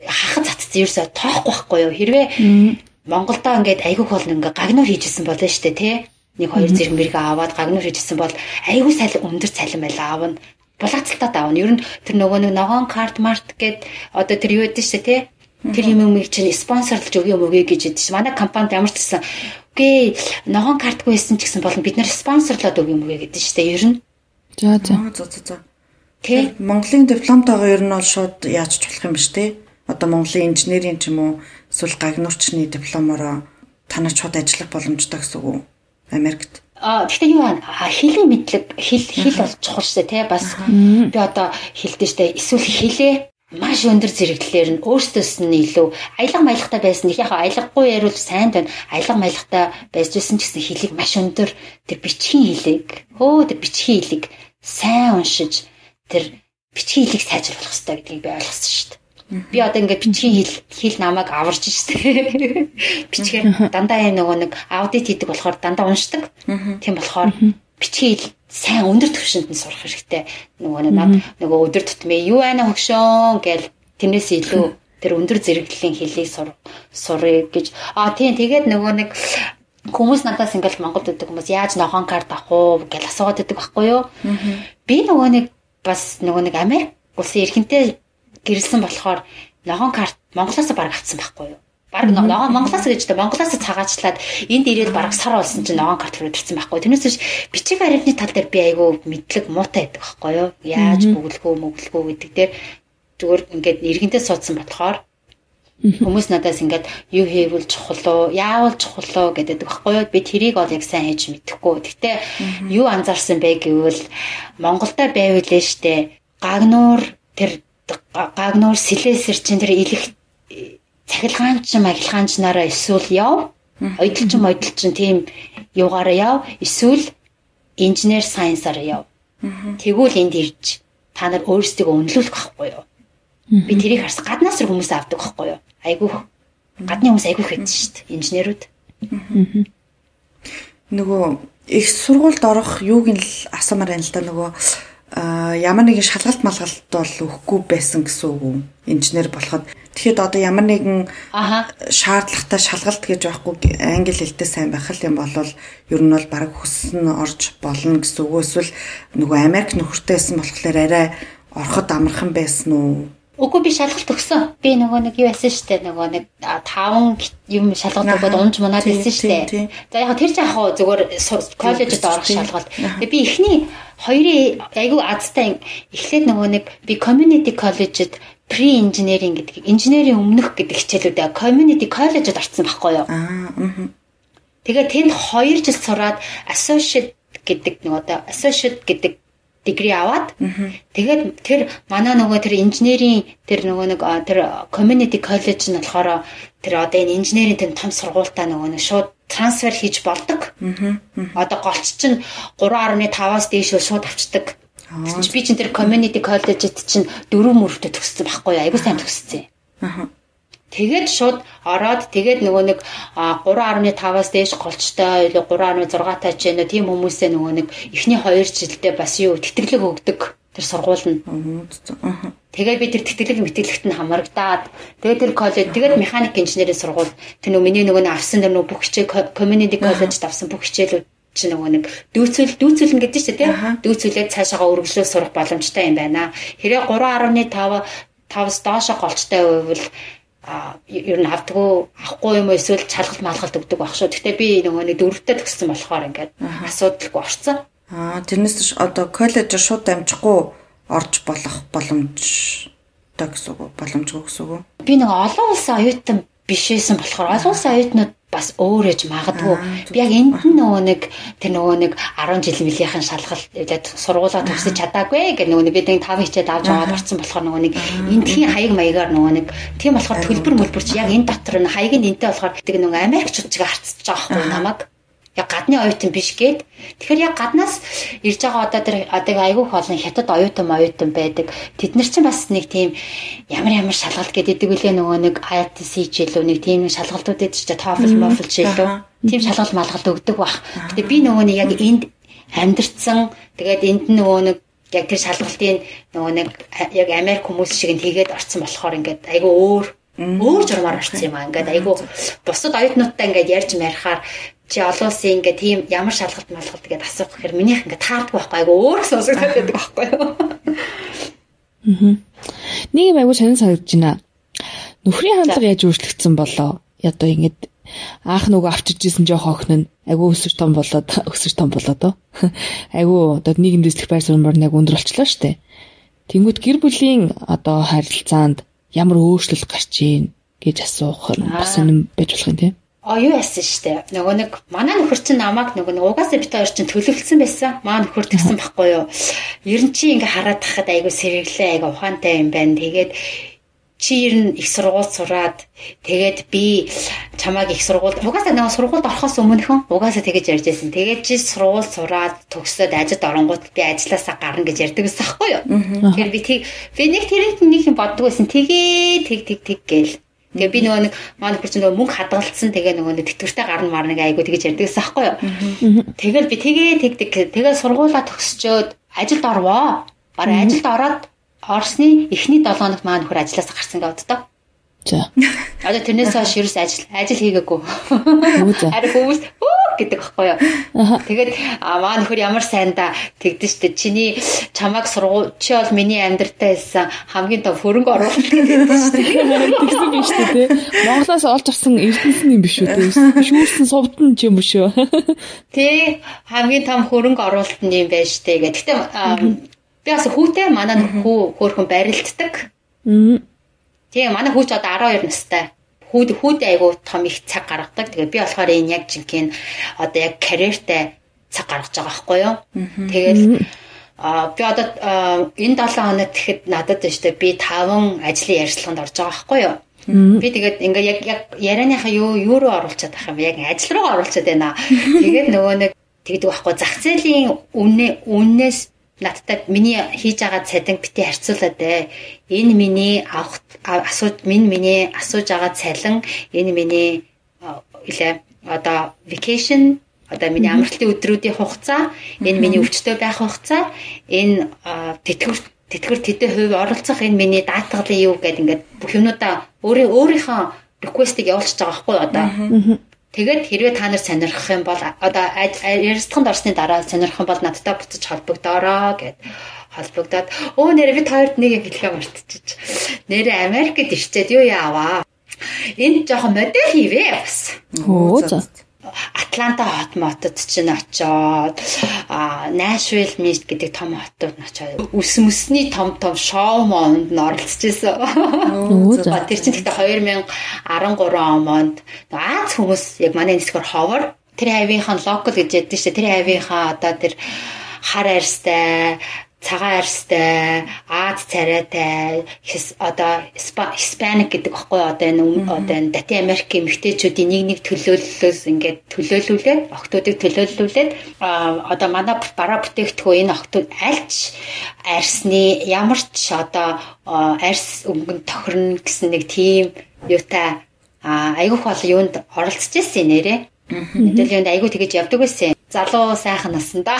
хахад цацсан ерөөсөө тоохгүй байхгүй юу? Хэрвээ Монголдоо ингээд айгүйх бол ингээ гагнуур хийжсэн болно шүү дээ тий. Нэг хоёр зэрэг мэрэг аваад гагнуур хийжсэн бол айгүй цалин өндөр цалин байла аавна булаацалтаа давна. Ер нь тэр нөгөө нэг ногоон карт март гэд одоо тэр юу гэдэг чинь тий Тэр юм юм чинь спонсорлж өгье юм өгье гэж хэлдэг чинь. Манай компанид ямар ч гэсэн үгүй ногоон картгүй байсан ч гэсэн болно бид нэр спонсорлоод өгье юм өгье гэдэг чинь ер нь.
За за.
За за за. Тэ Монголын дипломтойгоо ер нь бол шууд яаж ч болох юм биш те. Одоо Монголын инженерийн ч юм уу эсвэл гагнуурчны дипломороо танаа шууд ажиллах боломжтой гэсэн үг үү? Америкт.
А гэхдээ юу байна? Хилийн мэдлэг хэл хэл бол чухал шээ тий бас би одоо хэлдэж штэ эсвэл хэлээ маш өндөр зэрэглэлээр нь өөртөөс нь илүү аялга маялгатай байсан. Яг аялгагүй ярил сайн байна. Аялга маялгатай байжсэн ч гэсэн хэлийг маш өндөр тэр бичгийн хэлийг хөө тэр бичгийн хэлийг сайн уншиж тэр бичгийн хэлийг сайжруулах хэрэгтэй гэдгийг би ойлгосон шүү дээ. Би одоо ингээд бичгийн хэл хэл намайг аварч штэ. [LAUGHS] Бичгээр дандаа юм нөгөө нэг аудит хийдэг болохоор дандаа уншдаг. Тийм болохоор бичгийн хэл сайн өндөр түвшинд нь сурах хэрэгтэй. Нөгөө над нөгөө өдөр тутмын юу байна хөгшөөн гэл тэрнээс илүү тэр өндөр зэрэглэлийн хэлийг сур сурыг гэж. Аа тийм тэгээд нөгөө нэг хүмүүс надаас ингээл Монголд өгдөг хүмүүс яаж ногоон карт авах уу гэж асуугаад байдаг байхгүй юу? Би нөгөө нэг бас нөгөө нэг Америк улсын эрхэнтэй гэрэлсэн болохоор ногоон карт Монголоос бараг авсан байхгүй юу? Бараг ногоон Монголоос гэж тэ Монголоос цагаачлаад энд ирээд бараг сар болсон чинь ногоон карт руу ирсэн байхгүй. Тэрнээс биш бичиг баримтны тал дээр би айгүй мэдлэг муутай байдаг байхгүй юу? Яаж бүгэлгөө мөглгөө гэдэг дээр зүгээр ингээд иргэнтэй суудсан болохоор Хүмүүс надаас ингээд юу хийвэл чухал уу, яавал чухал уу гэдэг баггүй юу? Би тэрийг бол яг сайн хийж мэдэхгүй. Гэтэ юу анзаарсан бэ гэвэл Монголда байвал штэ гагнуур тэр гагнуур сэлэсэр чин тэр илэх цахилгаанч магилгаанч нараа эсвэл яв Ойдолчин ойдолчин тийм юугаараа яв. Эсвэл инженер сайенсаар яв. Тэгвэл энд ирж та нар өөрсдөө үнэлүүлэх байхгүй юу? Би тэрийг харс гаднаас хүмүүс авдаг байхгүй юу? Айгүйх гадны хүмүүс айгүйх байдаг шүү дээ. Инженерүүд.
Нөгөө их сургуульд орох юуг нь л асуумаар байна л да нөгөө ямар нэгэн шалгалт малгалт бол өгөхгүй байсан гэсэн үг үү? Инженер болоход Тэгэхэд одоо ямар нэгэн шаардлагатай шалгалт гэж байхгүй англи хэлтэй сайн байх юм бол ер нь бол баг хүссэн орж болно гэсэн үг эсвэл нөгөө Америк нөхөртэйсэн болохоор арай ороход амархан байсан уу?
Үгүй би шалгалт өгсөн. Би нөгөө нэг юу яасан штэ нөгөө нэг таван юм шалгалт өгөөд унж мунаад байсан штэ. За яг тэр жаах зүгээр коллежид орох шалгалт. Тэгээ би эхний хоёрын айгүй азтай эхлээд нөгөө нэг би community college-д pre engineering гэдэг инженерийн өмнөх гэдэг хичээлүүдээ community college-д орсон байхгүй юу? Аа. Тэгээ тэнд 2 жил сураад associate гэдэг нөгөө одоо associate гэдэг дигри аваад тэгээд тэр манай нөгөө тэр инженерийн тэр нөгөө нэг тэр community college нь болохоор тэр одоо энэ инженерийн тэр том сургуультай нөгөө нэг шууд трансфер хийж болдог. Одоо голч чинь 3.5-аас дээш шууд авчдаг. Би чинь тэр community college-д чинь дөрөв мөрөвдөд төгссөн байхгүй юу? Айгуу сайн төгссөн. Аа Тэгээд шууд ороод тэгээд нөгөө нэг 3.5-аас дээш голчтой 3.6 таа ч нэ тийм хүмүүсээ нөгөө нэг эхний 2 жилдээ бас юу тэтгэлэг өгдөг. Тэр сургууль нь. Тэгээд би тэр тэтгэлэг мэтгэлэгт нь хамрагдаад тэгээд тэр коллеж тэгээд механик инженерийн сургууль тэр нөгөө миний нөгөө авсан тэр нөгөө бүх хичээл community college авсан бүх хичээлүүд чи нөгөө нэг дүүцэл дүүцэлнэ гэдэг чинь тийм? Дүүцүүлээд цаашаага өргөжлөө сурах боломжтой юм байна. Хэрэг 3.5 5-с доошо голчтой байвал ер нь авдггүй авахгүй юм эсвэл чалгалт малгалт өгдөг байх шүү. Гэтэ би нөгөө нэг дөрөвтэй төгссөн болохоор ингээд асуудалгүй орцсон.
Аа тэрнээс одоо коллеж шууд амжихгүй орж болох боломжтой гэсэн үг боломжгүй гэсэн үг.
Би нэг олон улсын оюутан бишээсэн болохоор олон оюутнууд бас өөр ээж магадгүй. Би яг энд нөгөө нэг тэр нөгөө нэг 10 жил мөлийнхэн шалгалт тэгээд сургуулаа төгсөж чадаагүй гэх нөгөө бид нэг 5 хичээд авч аваад орсон болохоор нөгөө нэг эндхийн хаяг маягаар нөгөө нэг тийм болохоор төлбөр мөлбөрч яг энэ дотор нь хаяг нь энтэй болохоор тэг нөгөө Америкчууд чигээ харцж байгаа байхгүй намайг яг гадны оюутан биш гээд. Тэгэхээр яг гаднаас ирж байгаа одоо тэр одоо айгүйх олон хятад оюутан оюутан байдаг. Тэд нар чинь бас нэг тийм ямар ямар шалгалт гэдэг үлээ нөгөө нэг IELTS хичээлүү нэг тийм шалгалтууд байдаг ч TOEFL MOFL хичээлүү тийм шалгалт малгалт өгдөг бах. Гэтээ би нөгөө нэг яг энд амьдэрсэн. Тэгээд энд нөгөө нэг яг тэр шалгалтын нөгөө нэг яг Америк хүмүүс шиг нь хийгээд орсон болохоор ингээд айгүй өөр өөр журмаар орсон юм аа. Ингээд айгүй бусад оюутнуудтай ингээд ярьж марихаар чи олон улсын ингээ тийм ямар шалгалт малгалт гэдээ асуух гэхээр минийх ингээ таардгүй байхгүй айгу өөр сонсогдоод байдаг байхгүй юу.
Аа. Нэг юм айгу сонир санагдаж байна. Нөхрийн хандлага яаж өөрчлөгдсөн болоо? Одоо ингэж аах нөгөө авчирж исэн жоох охин нь айгу өсөр том болоод өсөр том болоод оо. Айгу одоо нийгэмд эзлэх байр суурь яг өндөр болчлоо штэ. Тэнгүүд гэр бүлийн одоо харилцаанд ямар өөрчлөлт гарч ийн гэж асуух нь бас юм байж болох юм тийм
А юу яасан штэ. Нөгөө нэг манай нөхөр чинь намайг нөгөө нэг угаасаа бит хоёр чинь төлөвлөсөн байсан. Маа нөхөр тэгсэн байхгүй юу. Ер нь чи ингээ хараад тахад айгу сэргэлээ айгу ухаантай юм байна. Тэгээд чи ер нь их сургууль сураад тэгээд би чамааг их сургууль угаасаа нөгөө сургуульд орохоос өмнөхөн угаасаа тэгэж ярьж байсан. Тэгээд чи сургууль сураад төгсөөд ажилд оронгууд би ажилласаа гарна гэж ярьдаг байсан байхгүй юу. Тэгэхээр би тэг би нэг тэрийг нэг юм боддог байсан. Тэгээ тэг тэг тэг гээл Тэгээ би нөгөө нэг маань бүр чинь нөгөө мөнгө хадгалсан тэгээ нөгөө нэг тэтгэвртэй гарна мар нэг айгу тэгэж ярьдагсан аахгүй юу. Тэгэл би тэгээ тэг тэг тэгээ сургуулаа төгсчөөд ажилд орвоо. Бараг ажилд ороод орсны эхний 7 хоногт маань нөхөр ажилласаа гарсан гэдэг боддоо.
За. [LAUGHS]
Одоо тэрнээс хойш ерөөс ажил ажил хийгээгүй. Харин хүмүүс гэдэг багхгүй юу. Тэгээд маа нөхөр ямар сайн да тэгдэж штэ чиний чамааг сургуу чи бол миний амьдртаа хэлсэн хамгийн том хөрөнгө оруулалт [LAUGHS] гэдэг штэ.
Тэгсэн биш үү те. Монголоос олж авсан эрдэнэсэн юм биш үү те. Шүүрсэн сувдан ч юм биш үү. [LAUGHS]
Тэ хамгийн том хөрөнгө оруулалт нь юм байж штэ гэх. Гэтэ би бас хүүтэй манай хүү хөөрхөн барилддаг. Тийм манай хүүч одоо 12 настай. Хүүд хүүд айгуу том их цаг гаргадаг. Тэгээ би болохоор энэ яг жинхэнэ одоо яг карьертэй цаг гаргаж байгаа байхгүй юу. Тэгэл а би одоо энэ 7 хоног тэгэхэд надад штэ би 5 ажлын ярилцлаганд орж байгаа байхгүй юу. Би тэгээд ингээ яг яг ярианыхаа юу юу руу оруулчихад байх юм яг ажил руу оруулчихад байна. [LAUGHS] Тэгээд нөгөө нэг тэгдэг байхгүй зах зээлийн үнэ үннээс надтай миний хийж байгаа цалин бити харьцуулаад ээ. Энэ миний авах асууж минь миний асууж байгаа цалин энэ миний илээ одоо vacation одоо миний амралтын өдрүүдийн хугацаа энэ миний өвчтөй байх хугацаа энэ тэтгэвэр тэтгэвэр тэдэн хувь оролцох энэ миний даатгалын юу гэдэг ингээд бүх юмудаа өөрөө өөрийнхөө реквестийг явуулчихж байгаа байхгүй одоо Тэгээд хэрвээ та нар сонирхох юм бол одоо ярилцлаганд орсны дараа сонирхох юм бол надтай буцаж холбогдоорой гэд холбогдоод өө нэрээ бид хоёрт нэг хэлхээ мартчих. Нэрээ Америкт ирчээд юу яаваа. Энд жоохон модель хийвээ бас.
Өө за.
Атланта хот мотод чинь очоод Nashville Mist гэдэг том хотод очоод үс мүсний том том шоу монд оролцож байсан. Тэр чинь гэхдээ 2013 онд Аз хүмүүс яг манай нисгэр ховор тэр хавийнхаа локал гэж яддаг шүү дээ. Тэр хавийнхаа одоо тэр хар арьстай цагаан арьстай, Аз царайтай, одоо Hispanic гэдэг баггүй одоо энэ одоо энэ Латин Америкийн эмэгтэйчүүдийн нэг нэг төлөөллөөс ингээд төлөөлүүлээд охтуудыг төлөөлүүлээд одоо манай бараа бүтээгдэхүүн энэ охтууд альч арьсны ямар ч одоо арьс өнгөнд тохирно гэсэн нэг тийм юутай айгуух бол юунд оролцож ирсэн нэрээ. Мэдээлэл айгуу тэгэж явдаг байсан. Залуу сайхан насанда.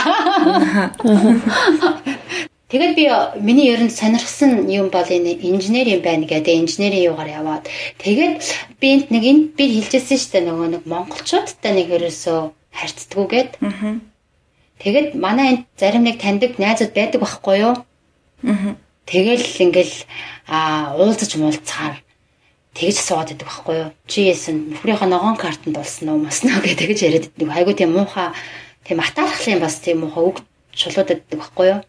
Тэгээд би миний ер нь сонирхсан юм бол энэ инженер юм байна гэдэг инженерийн юугаар яваад тэгээд би энд нэг энд би хэлжсэн шүү дээ нөгөө нэг монголчуудтай нэг ерөөсөө харьцдаггүйгээд. Тэгээд манай энд зарим нэг таньдаг найзууд байдаг байхгүй юу? Тэгэл ингээл а уулзаж муулцаар тэгж суугаад байдаг байхгүй юу? Чи яасан нөхрийнхөө ногоон картанд болсон уу маснаа гэдэг тэгж яриад байдаг. Хайгуу тийм муухай тийм атаархлын бас тийм муухай үг чулуудад байдаг байхгүй юу?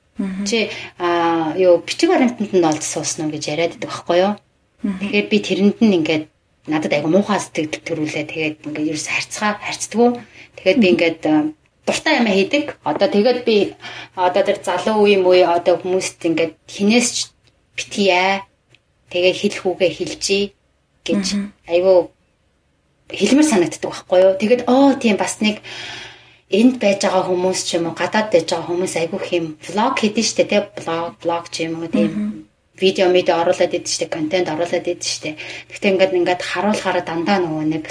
Чи а юу бичиг баримтанд нь олж суусан уу гэж яриад байдаг байхгүй юу? Тэгэхээр би тэрэнд нь ингээд надад айгу муухай сэтгэл төрүүлээ. Тэгээд ингээд ерөөс харьцгаа харьцдаггүй. Тэгээд би ингээд дуртай юм хийдэг. Одоо тэгээд би одоо тэр залуу үе муу одоо хүмүүст ингээд хинээс ч битгийе. Тэгээ хэлэх үгээ хэлжий гэж айгу хэлмэр санагддаг байхгүй юу? Тэгээд оо тийм бас нэг энд байж байгаа хүмүүс ч юм уу гадаад байж байгаа хүмүүс айгүй хэм влог хийдэж штэ тий блог блог ч юм уу тийм видео медиа оруулаад идэв штэ контент оруулаад идэв штэ. Гэхдээ ингээд ингээд харуулахаараа дандаа нөгөө нэг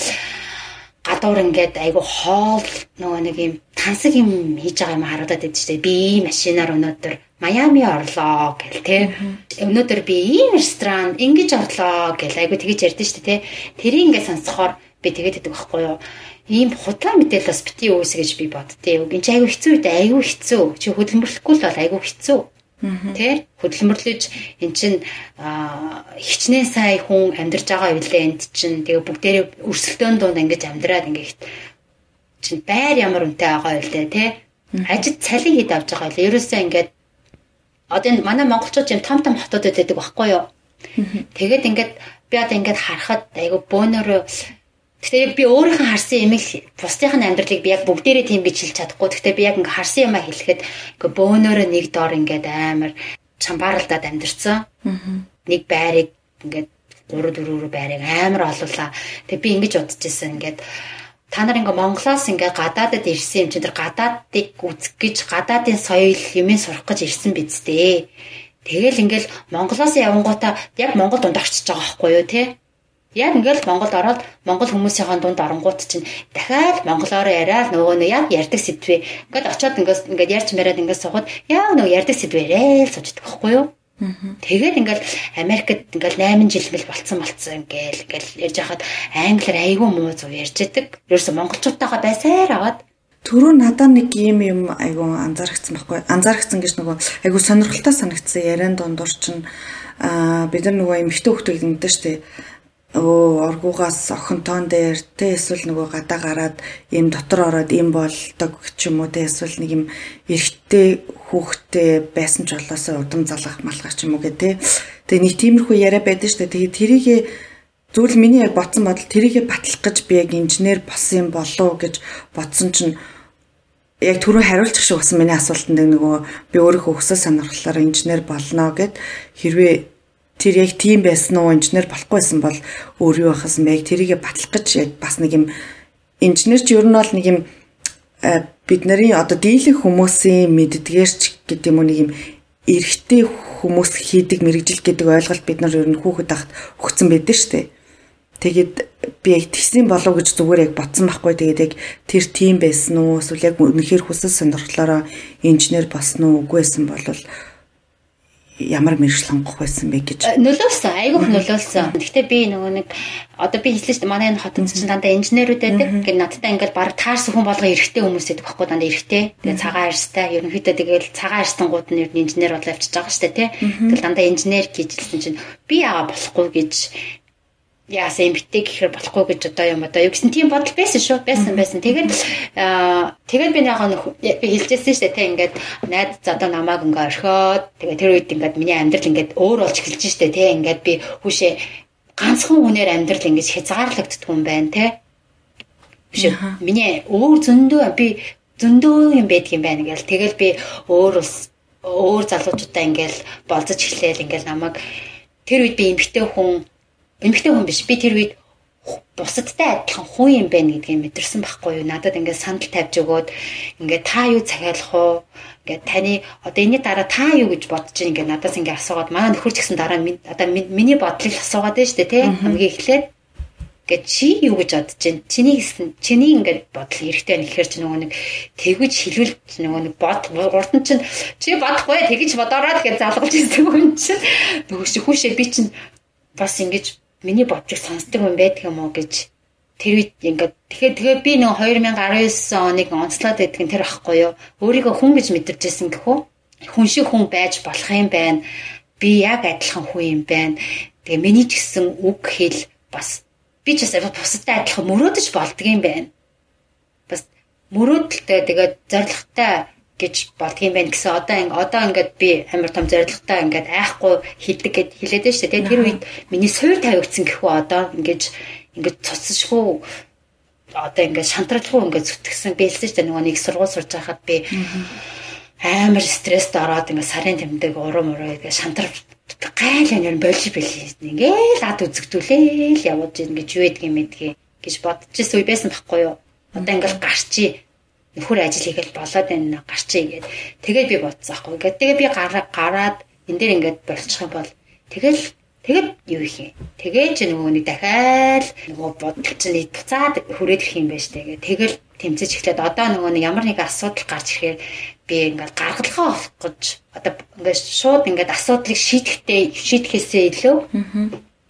гадуур ингээд айгүй хоол нөгөө нэг юм тансаг юм хийж байгаа юм харагдаад идэв штэ би ийм машинаар өнөөдөр Майами орлоо гэл те өнөөдөр би ийм ресторан ингэж орлоо гэл айгүй тэгэж ярьдэн штэ те тэрийг ингээд сонсохоор би тэгээд идэг байхгүй юу ийм худлаа мэдээл бас бити өөс гэж би боддتي. Энд айгүй хэцүү үү? Айгүй хэцүү. Чи хөдөлмөрлөхгүй л бол айгүй хэцүү. Тэ? Хөдөлмөрлөж эн чин хичнээн сая хүн амьдарч байгаа байлээ энд чин тэгээ бүгдээрээ өрсөлдөөн дунд ингэж амьдраад ингэж чин байр ямар үнэтэй байгаа байлээ тэ? Ажид цалин хэд авч байгаа байлээ ерөөсөө ингээд одоо энэ манай монголчууд юм том том хотуудад байдаг байхгүй юу? Тэгээд ингээд би одоо ингээд харахад айгу бөөнөрөө Гэхдээ би өөрийнхөө харсан юм их бусдын амьдралыг би яг бүгдээрээ тийм гэж хэлж чадахгүй. Гэхдээ би яг ингээ харсан юмаа хэлэхэд ингээ бөөнөрөө нэг доор ингээд амар чамбааралдаад амьдэрсэн. Нэг байрыг ингээд 3 4 байрыг амар олуулаа. Тэгээ би ингэж бодож ирсэн ингээд та нар ингээ Монголоос ингээ гадаадад ирсэн юм чи тэр гадаадыг үзэх гэж гадаадын соёл юмыг сурах гэж ирсэн биз дээ. Тэгэл ингээл Монголоос явангуудаа яг Монгол дунд орчиж байгаа байхгүй юу те Яг ингээл Монголд ороод Монгол хүмүүсийн дунд оронгууд чинь дахиад монголоор яриад нөгөө нэг яг ярьдаг сэдвээ ингээд очиод ингээд ингээд ярьж мараад ингээд сухад яг нөгөө ярьдаг сэдвээрээ л суудаг байхгүй юу? Тэгээд ингээл Америкт ингээл 8 жил мэл болцсон болцсон ингээл ингээл ярьж хахад англиар айгүй муу зов ярьж идэг. Ерөөсө монголчуудтайгаа байсаар аваад
Төрөө надад нэг юм юм айгүй анзаарчихсан байхгүй. Анзаарчихсан гэж нөгөө айгүй сонирхолтой санагдсан яриан дундуур чинь аа бид нар нөгөө эмэгтэй хүмүүс гэдэг шүү дээ өө оргуугаас охинтон дээр тэ эсвэл нөгөө гадаа гараад ийм дотор ороод ийм болдог ч юм уу тэ эсвэл нэг юм эрэгтэй хүүхдтэй байсан ч болоосоо удам залгах малгах ч юм уу гэ тэ тэгээ нэг тиймэрхүү яриа байдаг дээ. Тэгээ тэрийг зүйл миний яг бодсон бодол тэрийг батлах гэж би яг инженер болсон юм болов гэж бодсон чинь яг түрүү хариулчих шиг болсон миний асуултанд нөгөө би өөрөө хөвсөл сонирхлоор инженер болно гэд хэрвээ тэр яг тийм байсан уу инженер болохгүйсэн бол өөр юу байхсан бэ? Тэрийгэ батлах гэж яг бас нэг юм инженер ч ер нь бол нэг юм бид нарын одоо дийлэн хүмүүсийн мэддгээрч гэдэг юм уу нэг юм эрэгтэй хүмүүс хийдэг мэрэгжил гэдэг ойлголт бид нар ер нь хүүхэд ахт өгсөн байдаг шүү дээ. Тэгээд би яг тэгсэн болов гэж зүгээр яг ботсон байхгүй. Тэгээд яг тэр тийм байсан уу? Эсвэл яг үнэхээр хүсэл сонирхлоороо инженер болсон уу? Үгүй байсан бол ямар мэрэгжил сонгох байсан бэ гэж
э, нөлөөлсөн айгүйх нөлөөлсөн. Гэхдээ би нөгөө нэг одоо би хэлсэн шүү дээ манай энэ хотод чинь дандаа инженерүүд байдаг. Ингээд надтай ингээд баг таарсан хүн болго эрэгтэй хүмүүс байдаг байхгүй дандаа эрэгтэй. Тэгээ цагаан арьстай ерөнхийдөө тэгээд цагаан арьстангууд нь ер нь инженер болоо явчихж байгаа шүү дээ тий. Тэгэл дандаа инженер гэжэлсэн чинь би яага болохгүй гэж яасан эмбитээ гэхээр болохгүй гэж одоо юм одоо. Юу гэсэн тийм бодол байсан шүү. Байсан байсан. Тэгээд тэгээд би яг би хэлжсэн шүү дээ. Те ингээд найз одоо намайг ингээ орхиод тэгээд тэр үед ингээд миний амьдрал ингээд өөр болж эхэлж шүү дээ. Те ингээд би хүүшээ ганцхан хүнээр амьдрал ингэж хязгаарлагддаг юм байна те биш миний өөр зөндөө би зөндөө юм байдаг юм байна гэл. Тэгэл би өөр ус өөр залуучуудаа ингээл болцож эхлээл ингээл намайг тэр үед би эмгтэй хүн эмэгтэй хүн биш. Би тэр үед бусадтай адилхан хүн юм байна гэдгийг мэдэрсэн байхгүй юу? Надад ингээд санал тавьж өгөөд ингээд та юу захиалах уу? Ингээд таны одоо энэний дараа та юу гэж бодож байна ингээд надаас ингээд асуугаад манай нөхөр ч гэсэн дараа одоо миний бодлыг асуугаад байна шүү дээ тий. Хамгийн эхлээд ингээд чи юу гэж бодож байна? Чиний гэсэн чиний ингээд бодол эрэхтэй байна гэхээр чи нөгөө нэг тэгвэж хилвэл нөгөө нэг бод урд нь чинь чи бодохгүй тэгэж бодороо гэж залгуулж ирсэн хүн чинь нөгөө чи хүүшээ би чинь бас ингэж миний бодлыг сонсдог юм байдаг юм уу гэж тэр үед ингээд тэгэхээр тэгээ би нэг 2019 оныг онцлоод байдаг нь тэр ахгүй юу? Өөрийгөө хүн гэж мэдэрчээсэн гэхүү хүн шиг хүн байж болох юм байна. Би яг адилхан хүн юм байна. Тэгээ миний ч гэсэн үг хэл бас би ч бас бусадтай адилхан мөрөөдөж болдго юм байна. Бас мөрөөдөлтэй тэгээд зоригтой гэж болдго юм байна гэсэн одоо одоо ингээд би амар том зоригтой ингээд айхгүй хилдэг гэд хэлээд шүү дээ. Тэр үед миний суур тавигдсан гэхүү одоо ингээд ингээд цуцшгүй одоо ингээд шантралгүй ингээд зүтгэсэн бэлсэн дээ. Нөгөө нэг сургууль сурж байхад би амар стресст ороод ингээд сарын тэмдэг урам уруу ингээд шантрал гайл юм болж бэлээ. Ингээд ад үзэгдүүлээл явуулж ингээд юу гэдгийг мэдгээ гэж бодож ирсэн үе байсан байхгүй юу? Одоо ингээд гарчи нөхөр ажил хийгээл болоод байна гарчээ гээд тэгээд би бодсон аахгүй. Ингээд тэгээ би гараад энэ дээр ингээд болчих юм бол тэгэл тэгэд юу их юм. Тэгээ ч нөгөө нэг дахиад нөгөө бодол чинь буцаад хүрээд ирэх юм байна штэ. Тэгээд тэгэл тэмцэж эхлээд одоо нөгөө нэг ямар нэг асуудал гарч ирэхээр би ингээд гаргалгаа авах гэж одоо ингээд шууд ингээд асуудлыг шийдэхдээ шийдэхээсээ илүү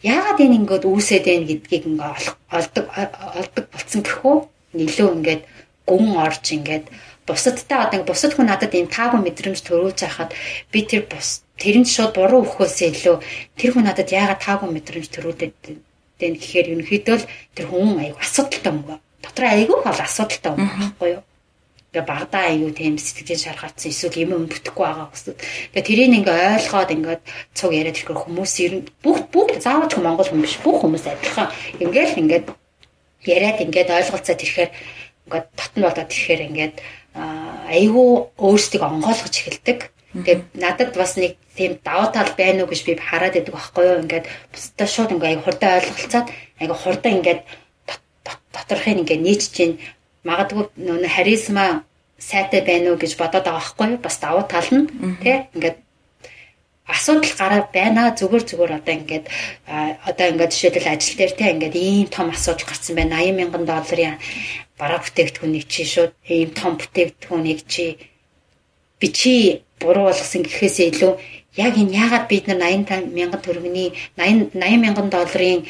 яагаад энэ ингээд үүсээд байна гэдгийг ингээд олдог олдог болсон гэхүү илүү ингээд гүн орж ингээд бусадтай одоо бусад хүн надад ийм таагүй мэдрэмж төрүүлж байхад би тэр бус тэрэнд шууд буруу өгөхөөсөө илүү тэр хүн надад яагаад таагүй мэдрэмж төрүүлээд тэн гэхээр ерөнхийдөө л тэр хүн аяг асуудалтай байна. Дотор айгүй бол асуудалтай юм байхгүй юу? ингээ багдаа аюу тийм сэтгэлийн шархаацсан эсвэл юм өмдөхгүй байгаа гэсэн. Тэгээ тэрийг ингээ ойлгоод ингээд цуг яриад ирэхээр хүмүүс ер нь бүх бүх заавал ч Монгол хүн биш бүх хүмүүс адилхан ингээл ингээд яриад ингээд ойлголцоод ирэхээр ингээд татн болоод ирэхээр ингээд айгүй өөрсдийг онгойлгож эхэлдэг. Тэгээд надад бас нэг тийм даваа тал байна уу гэж би хараад байдаг байхгүй юу. Ингээд бусдаа шууд ингээ айгүй хурдан ойлголцоод айгүй хурдан ингээд доторхыг ингээ нийцж чинь магадгүй нөө харизма сайтай байна уу гэж бодоод байгаа байхгүй юу. Бас даваа тал нь тий ингээд асуудал гараа байна зүгээр зүгээр одоо ингээд одоо ингээд жишээлбэл ажил дээр те ингээд ийм том асуудал гарсан байна 80 мянган долларын бараа бүтээгдэхүүнийг чи шууд ийм том бүтээгдэхүүнийг чи би чи буруу болгосон гэхээсээ илүү яг энэ яагаад бид нар 85 мянган төгрөгийн 80 80 мянган долларын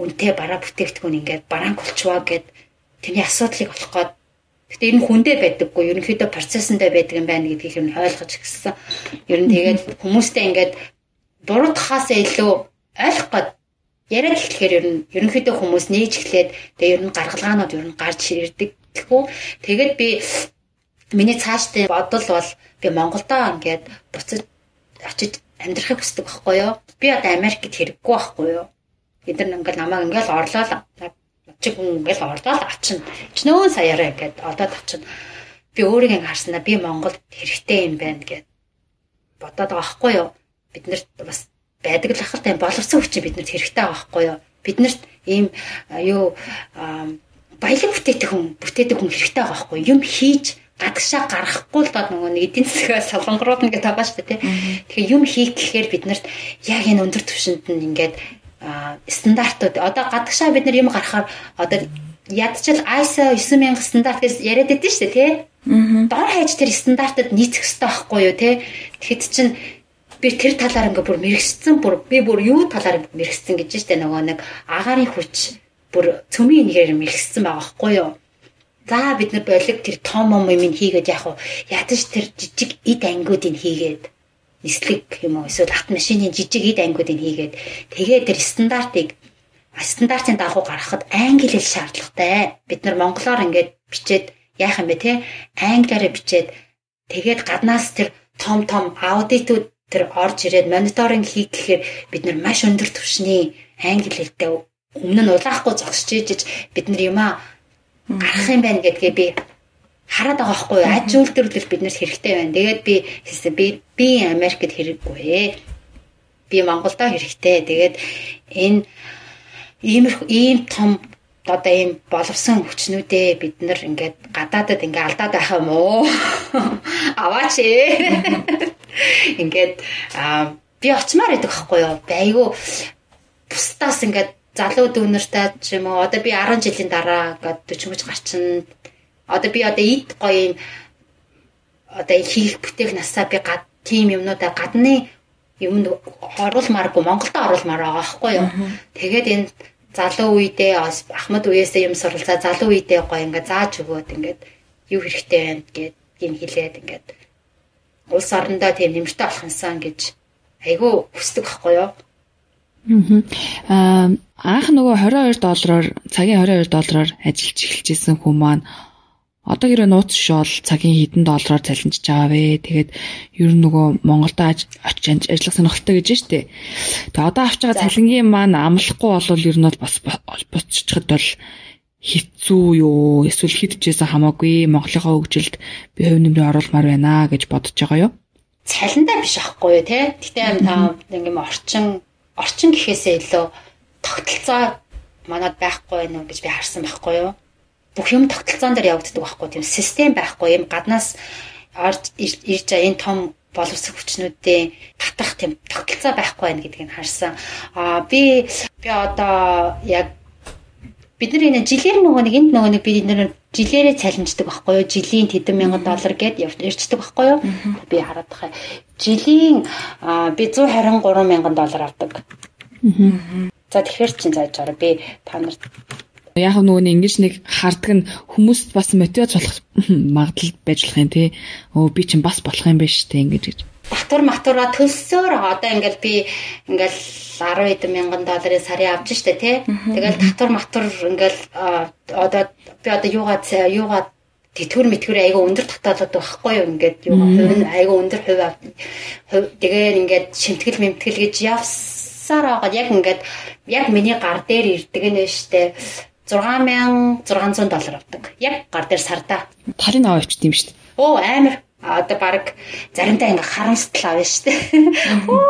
үнэтэй бараа бүтээгдэхүүн ингээд бараанг болчваа гэд тэрний асуудлыг олох гээд Гэтэ ер нь хүндээ байдаггүй. Ерөнхийдөө процессндээ байдаг юм байна гэдгийг нь ойлгож гисэн. Ер нь тэгээд хүмүүстэй ингээд тахаасаа илүү ойлгох гээд яриад эхлэхээр ер нь ерөнхийдөө хүмүүс нээж эхлээд тэгээ ер нь гаргалгаанууд ер нь гарч ирдэг гэхүү. Тэгээд би миний цаашдын бодол бол би Монголдоо ингээд буцаж очиж амьдрахыг хүсдэг байхгүй юу? Би одоо Америкт хэрэггүй байхгүй юу? Бид нар ингээд намайг ингээд орлоо чиг ингээд орлоо авчин. Чинөө саяараа ингээд одоод авчин. Би өөрийгөө харснаа би Монголд хэрэгтэй юм байна гэд бодоод байгаа байхгүй юу? Бид нарт бас байдаг л ахалтай боловсон хүчин биднэрт хэрэгтэй байхгүй юу? Биднэрт ийм юу баялаг бүтээдэг хүн, бүтээдэг хүн хэрэгтэй байгаа байхгүй? Юм хийж гадагшаа гаргахгүй л дод нөгөө нэг эдийн засгаас солонгорууд ингээд байгаа шүү дээ тий. Тэгэхээр юм хийх гэхээр биднэрт яг энэ өндөр түвшинд нь ингээд стандартууд одоо гадагшаа бид нар юм гаргахаар одоо ядчил ISO 9000 стандарт гэж яриад байдсан шүү дээ тий. Дор хаяж тэр стандартад нийцэх хэрэгтэй байхгүй юу тий. Тэгэхэд чинь би тэр талаар ингээ бүр мэрэгссэн бүр би бүр юу талаар мэрэгссэн гэж штэ нөгөө нэг агаарын хүч бүр цөмийн нэгээр мэрэгссэн байгаа байхгүй юу За бид нар болиг тэр том юм юм хийгээд яг уу ядаж тэр жижиг эд ангиудыг хийгээд нислэг юм уу эсвэл автомашины жижиг эд ангиудыг хийгээд тэгээд тэр стандартыг стандартын дагуу гаргахад англи хэл шаардлагатай. Бид нар монголоор ингээд бичээд яах юм бэ те? Англиараа бичээд тэгээд гаднаас тэр том том аудитууд тэр орж ирээд мониторинг хийх гэхээр бид нар маш өндөр түвшний англи хэлтэй өмнө нь улаахгүй зогсож ижиж бид нар юмаа гарах юм байна гэдгээ би хараад байгаа юу? Аж үйлдвэрлэл биднэрт хэрэгтэй байна. Тэгээд би хэлсэн би би Америкт хэрэггүй. Би Монголдо хэрэгтэй. Тэгээд энэ ийм ийм том одоо ийм боловсон хүчнүүдээ бид нар ингээд гадаадад ингээ алдаад байх юм уу? [LAUGHS] Аваач ээ. [LAUGHS] Ингээд би очимаар идэх байхгүй юу? Би айгүй бусдаас ингээд залуу дүүнэртэй ч юм уу одоо би 10 жилийн дараа гээд 40 мөч гарчин одоо би одоо эд гоё юм одоо хийх бүтээх насаа би гад тийм юмнуудаа гадны юмд оруулмааргүй Монголд оруулмаар байгаа байхгүй юу. Тэгээд энэ залуу үедээ Ахмад үеэсээ юм суралцаа залуу үедээ гоё ингээ зааж өгөөд ингээд юу хэрэгтэй байна гэд юм хэлээд ингээд улс орондоо тийм нэмэртэй болох юмсан гэж айгүй хүсдэг байхгүй юу.
Аа анх нөгөө 22 доллараар цагийн 22 доллараар ажиллаж эхэлжсэн хүн маань одоо гэрээ нууц шоол цагийн хэдэн доллараар цалинжиж байгаа вэ. Тэгээд ер нь нөгөө Монголд очиж ажиллах сонирхолтой гэж штэ. Тэгээд одоо авч байгаа цалингийн маань амлахгүй болвол ер нь бол бас буцчихад бол хэцүү юу эсвэл хидчээсээ хамаагүй Монголынхаа хөгжилд би хувь нэмрээ оруулмаар байна гэж бодож байгаа юу?
Цалиндаа биш аахгүй юу те. Гэтэ ингээм орчин орчин гэхээсээ илүү тогтолцоо манад байхгүй байх уу гэж би харсан байхгүй юу. Бүх юм тогтолцоон дээр явагддаг байхгүй тийм систем байхгүй юм гаднаас орж ирж байгаа энэ том боловсрол хүчнүүдийн татах тийм тогтолцоо байхгүй байх гэдгийг харсан. Аа би би одоо яг бид нар энэ жилээр нөгөө нэг энд нөгөө нэг бид нэр жилээрээ цалинждаг байхгүй юу? Жилийн тэдэн мянган доллар гэд явчихдаг байхгүй юу? Би хараад байгаа. Жилийн би 123 мянган доллар авдаг. За тэгэхээр чинь зааж байгаа би та нарт
яг нөгөө нэг ингэж нэг хардаг нь хүмүүст бас мотивац болох [LAUGHS] магадлал байж болох юм тий. Өө би чинь бас болох юм байна шүү дээ ингэж гэж
татвар матура төлсөөр одоо ингээл би ингээл 10 эдэн мянган долларын сарын авч штэ тий. Тэгэл татвар матур ингээл одоо би одоо юугаа юугаа тэтгэр мэтгэр айгаа өндөр татаалаад байхгүй юу ингээд юу айгаа өндөр хувь. Тэгээд ингээд шимтгэл мэмтгэл гэж явсаар байгаа яг ингээд яг миний гар дээр ирдэг нэ штэ 6600 доллар авдаг. Яг гар дээр сарда.
Тарийн аваа авчт юм штэ.
Оо амар одоо баг заримдаа ингээ харамсдал авна шүү дээ.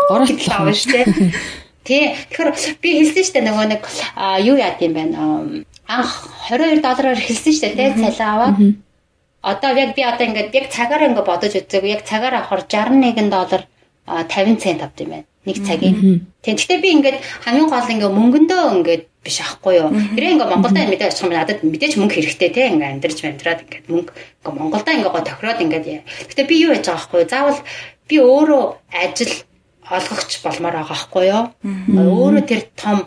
Гороотл
авна шүү дээ. Тий. Тэгэхээр би хэлсэн шүү дээ нөгөө нэг юу яад юм байна. Анх 22 доллараар хэлсэн шүү дээ тий цалин аваад. Одоо яг би одоо ингээд яг цагаараа ингээ бодож үзээг яг цагаар авахар 61 доллар 50 цент авд юм байна. Нэг цагийн. Тэгвэл би ингээд хамгийн гол ингээ мөнгөндөө ингээд биш ахгүй юу. Тэрээ ингээ Монголда мэдээ очих юм надад мэдээж мөнгө хэрэгтэй те ингээ амьдарч амьдраад ингээ мөнгө ингээ Монголда ингээ гоо тохироод ингээ. Гэтэ би юу яаж байгаа ахгүй юу. Заавал би өөрөө ажил олгогч болмоор байгаа ахгүй юу. Өөрөө тэр том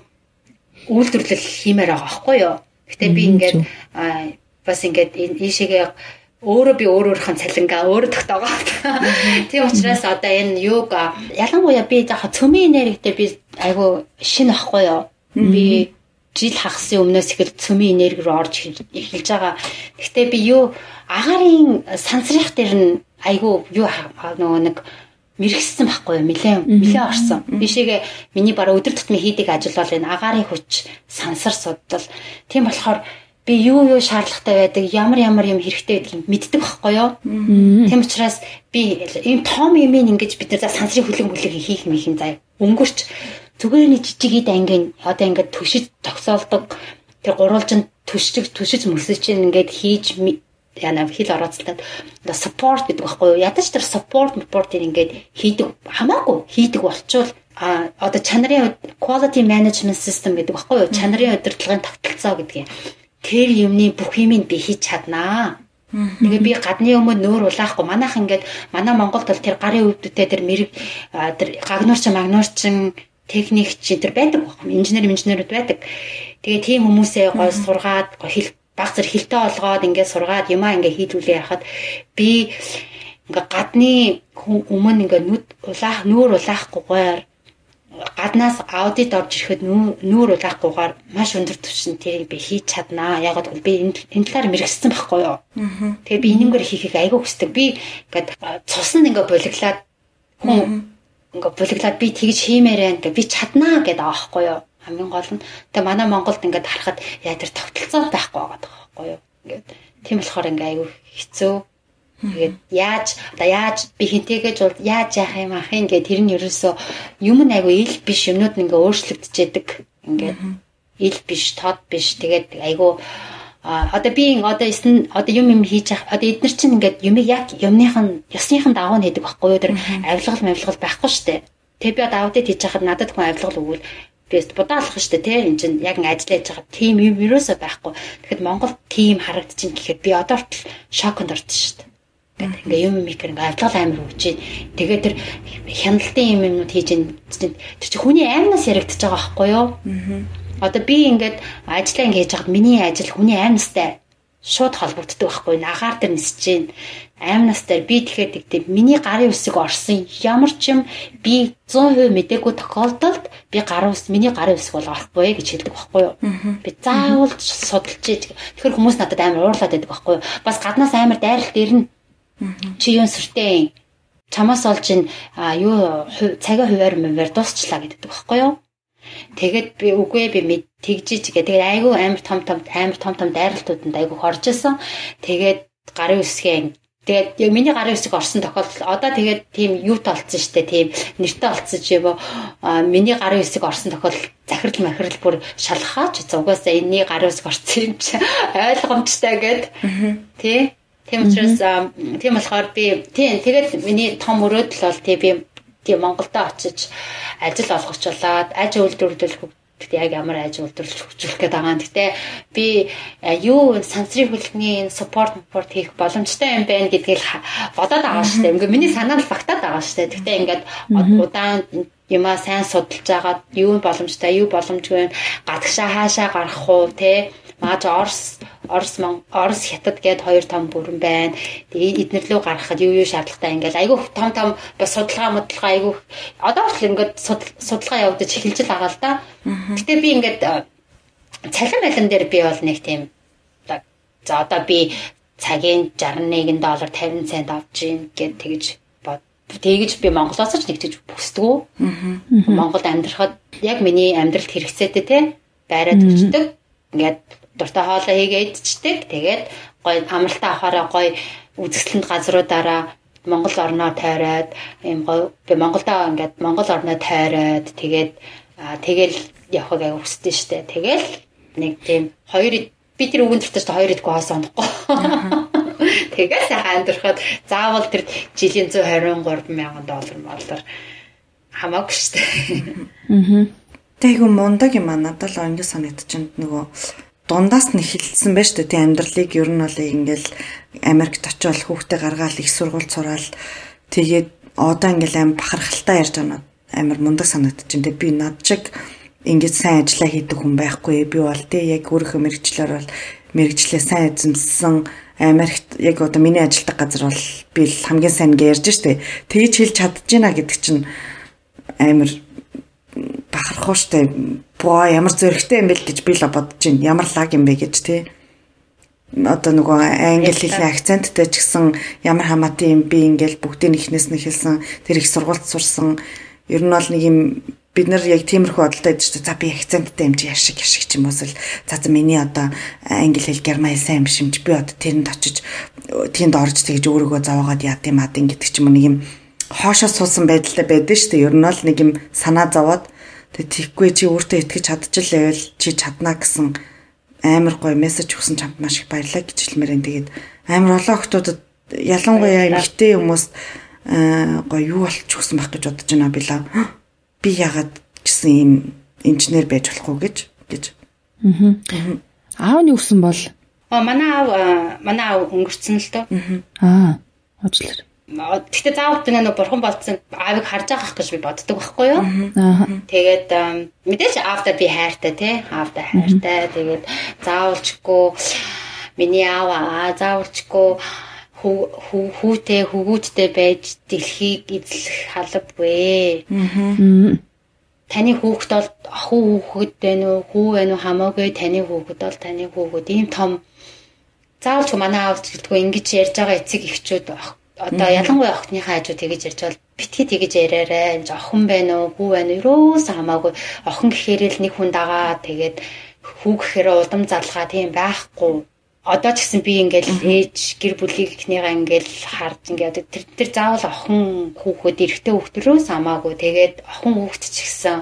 үйлдвэрлэл хиймээр байгаа байхгүй юу. Гэтэ би ингээд бас ингээд ийшээгээ өөрөө би өөрөөрхөн цалингаа өөрөө тогтоогоо. Тийм учраас одоо энэ юуг ялангуяа би яг цөмийн энергитэй би айгу шинэ ахгүй юу. Би жил хагасны өмнөөс ихэл цөмийн энерги рүү орж эхэлж байгаа. Гэхдээ би юу агарын сансрах дээр нь айгүй юу нөгөө нэг мэрэгсэн байхгүй юу? Нилээн нилээн орсон. Бишээгээ миний бараа өдөр тутмын хийдэг ажил бол энэ агарын хүч, сансар судлал. Тийм болохоор би юу юу шаардлагатай байдаг, ямар ямар юм хэрэгтэй байдгийг мэддэг байхгүй юу? Тийм учраас би ийм том юм ингэж бид нар сансрын хөлөг бүлэг хийх мэх юм заа. Өнгөрч зүгээр нэг жижиг ид ангийн одоо ингээд төшиж тогсоолдог тэр гурвалжинд төшиж төшиж мөсөж чинь ингээд хийж яна хэл орооцолтод одоо support гэдэг байхгүй юу? Ядаж тэр support report ингээд хийдэг. Хамаагүй хийдэг болчвол а одоо чанарын quality management system гэдэг баггүй юу? Чанарын удирдлагын тогтолцоо гэдгийг. Тэр юмны бүх юмыг би хийж чаднаа. Тэгээ би гадны өмнө нүүр улаахгүй. Манайх ингээд манай Монголд бол тэр гарын өвдөдтэй тэр мэрэг тэр гагнуурчин магнуурчин техник чи тэр байдаг байхгүй инженер инженерүүд байдаг. Тэгээ тийм хүмүүсээ гой сургаад хэл баг зэрэг хилтэй олгоод ингээд сургаад юмаа ингээд хийлүүлээ яхад би ингээд гадны өмнө ингээд нүд улаах нүүр улаахгүйгээр гаднаас аудит орж ирэхэд нүүр улаахгүйгээр маш өндөр түвшин тэрийг би хийж чаднаа. Яг бол би энэ талаар мэрэгсэн байхгүй юу. Тэгээ би энэнгээр хийхийг айгүй хүсдэг. Би ингээд цуснд ингээд булиглаад хүн ингээд булиглаад би тэгж хиймээрэн гэ би чаднаа гэдэг байхгүй юу. Хамгийн гол нь тэгээ манай Монголд ингээд харахад яа тэр тогтолцоо байхгүй байгаа байхгүй юу. Ингээд тийм болохоор ингээд айгүй хэцүү Тэгээд яаж одоо яаж би хинтэйгэж бол яаж яах юм ах юм гэ тэр нь ерөөсөө юм айгу ил биш юмнууд ингээ өөрчлөгдөж ингээд ил биш тод биш тэгээд айгу а одоо би одоо одоо юм юм хийж ах одоо эднэр чинь ингээд юм яг юмных нь ёсныхан дагуу нэдэг байхгүй юу тэр авилгал мавилгал байхгүй штэ тэг би одоо аудит хийж хахад надад хүн авилгал өгвөл би будаалах штэ тий энэ чинь яг ажиллаж байгаа тим юм ерөөсөө байхгүй тэгэхэд Монгол тим харагдчих гэхэд би одоо шоконд орсон штэ гэдэг. Ингээ юм микер ингээ авдлага амар өгч. Тэгээд тэр хяналтын юм юмнууд хийж ин тэр чи хүний аймнаас яригдчихэж байгаа байхгүй юу? Аа. Одоо би ингээд ажиллаа ингээ хийж байхад миний ажил хүний аймнастай шууд холбогддог байхгүй нагаар дээр нисэж гин. Аймнаас дээр би тэгэхээр тэгтээ миний гарын үсэг орсон. Ямар ч юм би 100% мэдээгүй тохиолдолд би гарын үс миний гарын үсэг бол орохгүй гэж хэлдэг байхгүй юу? Би заавал судалж тэгэхээр хүмүүс надад амар уурлаад байдаг байхгүй юу? Бас гаднаас амар дайралт ирнэ. Чи юу сүртэй? Чамаас олж ин юу цагаа хуваар мөвөр дуусчлаа гэдэг байхгүй юу? Тэгээд би үгүй би мэд тэгжиж гээ. Тэгээд айгүй амар том том амар том том дайралтууданд айгүй хорж исэн. Тэгээд гарын үсгээ Тэгээд миний гарын үсэг орсон тохиолдол одоо тэгээд тийм юут олцсон штэ тийм нэртэй олцсон ч юм уу? Миний гарын үсэг орсон тохиолдол захирал махирал бүр шалгахаач угаасаа энэний гарын үсэг орсон юм чи [LAUGHS] ойлгомжтой гэд. Тий Тийм учраас тийм болохоор би тийм тэгээд миний том өрөөдөл бол тий би тийм Монголдо очиж ажил олгочлаад аж үйлдвэрлэх Гэтэ яг ямар аж үйлдвэрлэж хөгжүүлэх гээд байгаа. Гэтэ би юу сансрын хөлний support support хийх боломжтой юм байна гэдгийг бодоод байгаа шүү дээ. Ингээ миний санаа л багтаад байгаа шүү дээ. Гэтэ ингээд удаан юмаа сайн судалж агаад юу боломжтой, юу боломжгүй, гадагшаа хаашаа гарах уу, те Мааж Орос Орос Орос хятад гээд хоёр том бүрэн байна. Тэгээ эднэр лөө гаргахад юу юу шаардлагатай ингээл айгүй том том бас судалгаа модлого айгүй одоо ч ингээд судалгаа явагдаж эхэлж байгаа л да. Гэтэ би ингээд цалин балан дээр би бол нэг тийм за одоо би цагийн 61 доллар 50 цент авч гин гэд тэгж тэгж би Монголоос ч нэгтэж бүсдэг. Монголд амьдрахад яг миний амьдралд хэрэгцээтэй те байраа төрчдөг. Ингээд дуртай хоолоо хийгээ идчихдэг. Тэгээд гоё амралтаа авахаараа гоё үзэсгэлэнт газруудаараа Монгол орноо тойроод ийм гоё би Монголдоо ингээд Монгол орноо тойроод тэгээд тэгэл явахыг аяг хүсдэж штэ. Тэгэл нэг тийм хоёр би тэр үгэн төртөж хоёр идэх хоос онохгүй. [LAUGHS] Тэгээ сайхан амьдрахад заавал тэр жилийн 123 мянган доллар моллар хамаагүй штэ. Аа.
Тэгвэл мундаг юм аа надад л ингэ санагдчихэнд нөгөө дундаас нь эхэлсэн байж тээ тийм амьдралыг ер нь бол ингээл Америкт очиод хүүхдээ гаргаал их сургууль сураал тэгээд одоо ингээл аим бахархалтай ярьж байгаа амар мундаг санагдаж байна. Би над шиг ингэж сайн ажиллаа хийдэг хүн байхгүй. Би бол тий яг өөрийнхөө мэрэгчлэр бол мэрэгчлээ сайн эзэмссэн Америкт яг одоо миний ажилладаг газар бол би хамгийн сайн гэж ярьж штэ. Тэгж хэлж чадчихна гэдэг чинь амар бахархуу штэ. Боо ямар зөрөгтэй юм бэл гэж би л бодож байна. Ямар лаг юм бэ гэж тий. Одоо нөгөө англи хэлний акценттэй ч гэсэн ямар хамаатай юм би ингээл бүгдийг ихнээс нь хэлсэн тэр их сургуульд сурсан. Ер нь бол нэг юм бид нар яг тиймэрхүү бодолтой шүү дээ. За би акценттай юм чи яшиг яшиг ч юм уус л за за миний одоо англи хэл герман хэл сайн юм шимж би одоо тэрэнд очиж тэнд орж тэгж өөрийгөө зовоогоод яд юм ад ингэдэг ч юм нэг юм хоошоо суусан байдалтай байдаг шүү дээ. Ер нь бол нэг юм санаа зовоод тэг тийхгүй чи өөртөө итгэж чадчихлээвэл чи чадна гэсэн амар гоё мессеж өгсөн чамд маш их баярлалаа гэж хэлмээрэн. Тэгээд амар олон охтуудад ялангуяа эмэгтэй хүмүүст гоё юу болчих өгсөн байх гэж бодож байна [GASPS] би лаа би ягаад гэсэн ийм инженер байж болохгүй гэж гэж.
Аа. Аавны өссөн бол
Аа манай аав манай аав өнгөрцөн л дөө.
Аа. Уучлаарай.
Гэхдээ заавал тэ нэг бурхан болцсон аавыг харж байгаах гэж би боддог байхгүй юу?
Аа.
Тэгээд мэдээж аавда би хайртай тий. Аавда хайртай. Тэгээд заавалчгүй миний аав заавалчгүй хүүтэй хөвгүүдтэй байж дэлхийг эзлэх халбгүй. Таны хүүхэд бол охин хүүхэд байна уу, хүү байна уу хамаагүй таны хүүхэд бол таны хүүхэд ийм том заавал ч манай аав гэлтгүй ингэж ярьж байгаа эцэг эхчүүд одоо ялангуяа охиныхаа хажуу тэгэж ярьж бол битгий тэгэж яриарай. Энд охин байна уу, хүү байна уу, ерөөс хамаагүй. Охин гэхээр л нэг хүн дагаа тэгээд хүү гэхээр удам залгаа тийм байхгүй. Одоо ч гэсэн би ингээл ээж гэр бүлийг ихнийгаа ингээл харж ингээд тэр тэр заавал охин хүүхэд эрэгтэй хүүхдөрөөс хамаагүй. Тэгээд охин хүүхэд ч гэсэн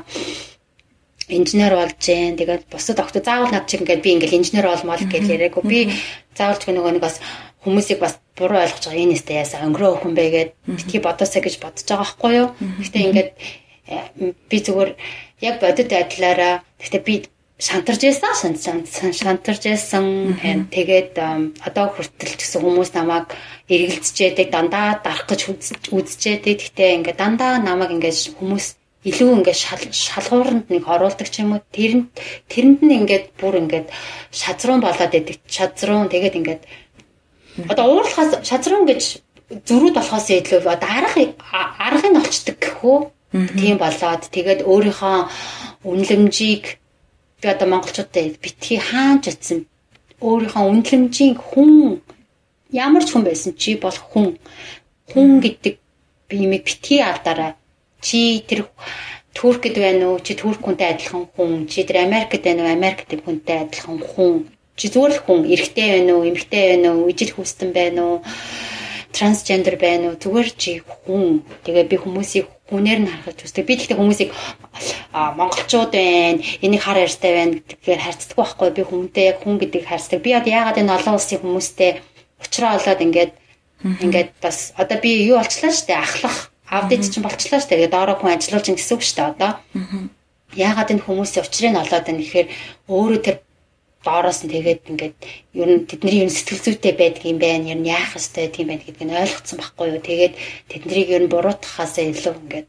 инженер болж जैन тэгээд бусад охтод заавал над чиг ингээд би ингээл инженер болмол гэж яриаггүй би заавал ч нөгөө нэг бас хүмүүсийг бас буруу ойлгож байгаа. Энэ нэстэ яасаа өнгөрөө өхөн байгээд битгий бодосоо гэж бодож байгаа байхгүй юу? Гэхдээ ингээд э, би зүгээр яг бодит байдлаараа гэхдээ би шантарж байсан шантарж байсан. Тэгээд одоо хүртэл ч гэсэн хүмүүс намайг эргэлзчээдэг дандаа дарах гэж үзчээдэг гэхдээ ингээ дандаа намайг ингээ хүмүүс илүү ингээ шалгууранд нэг оруулдаг ч юм уу? Тэрэнд тэрэнд нь ингээд бүр ингээд шазруун болоод идэг шазруун тэгээд ингээд одоо уурлахаас шазруун гэж зөрүүд болохоос илүү одоо арга аргыг олчдаг гэхүү тийм болоод тэгээд өөрийнхөө үнлэмжийг би одоо монголчуудад битгий хаанч утсан өөрийнхөө үнэлэмжийн хүн ямар ч хүн байсан чи бол хүн. Хүн гэдэг би юмыг битгий алдаарай. Чи тэр Туркэд байна уу? Чи турк хүнтэй адилхан хүн? Чи тэр Америкт байна уу? Америкт хүнтэй адилхан хүн чи зүгээр л хүн эрэгтэй байна уу эмэгтэй байна уу ижил хүстэн байна уу трансгендер байна уу зүгээр чи хүн. Тэгээ би хүмүүсийг хүнээр нь харахад үздэг би тэгтээ хүмүүсийг монголчууд байна энийг хар ярьтай байна гэхээр харьцдаг байхгүй. Би хүнтэй яг хүн гэдгийг харьцдаг. Би одоо яагаад энэ олон улсын хүмүүстэй уучраа олоод ингээд ингээд бас одоо би юу болчлаа штэ? Ахлах. Аудит чинь болчлаа штэ. Тэгээ доороо хүн ажиллуулж гэсэн үг штэ одоо. Яагаад энэ хүмүүсийн учрыг нь олоод байна гэхээр өөрөө тэр доороос нь тэгээд ингээд ер нь тэдний ер нь сэтгэл зүйтэй байдаг юм байна. Ер нь яах ёстой тийм байна гэдгийг нь ойлгоцсон байхгүй юу. Тэгээд тэднийг ер нь буруутгахаас илүү ингээд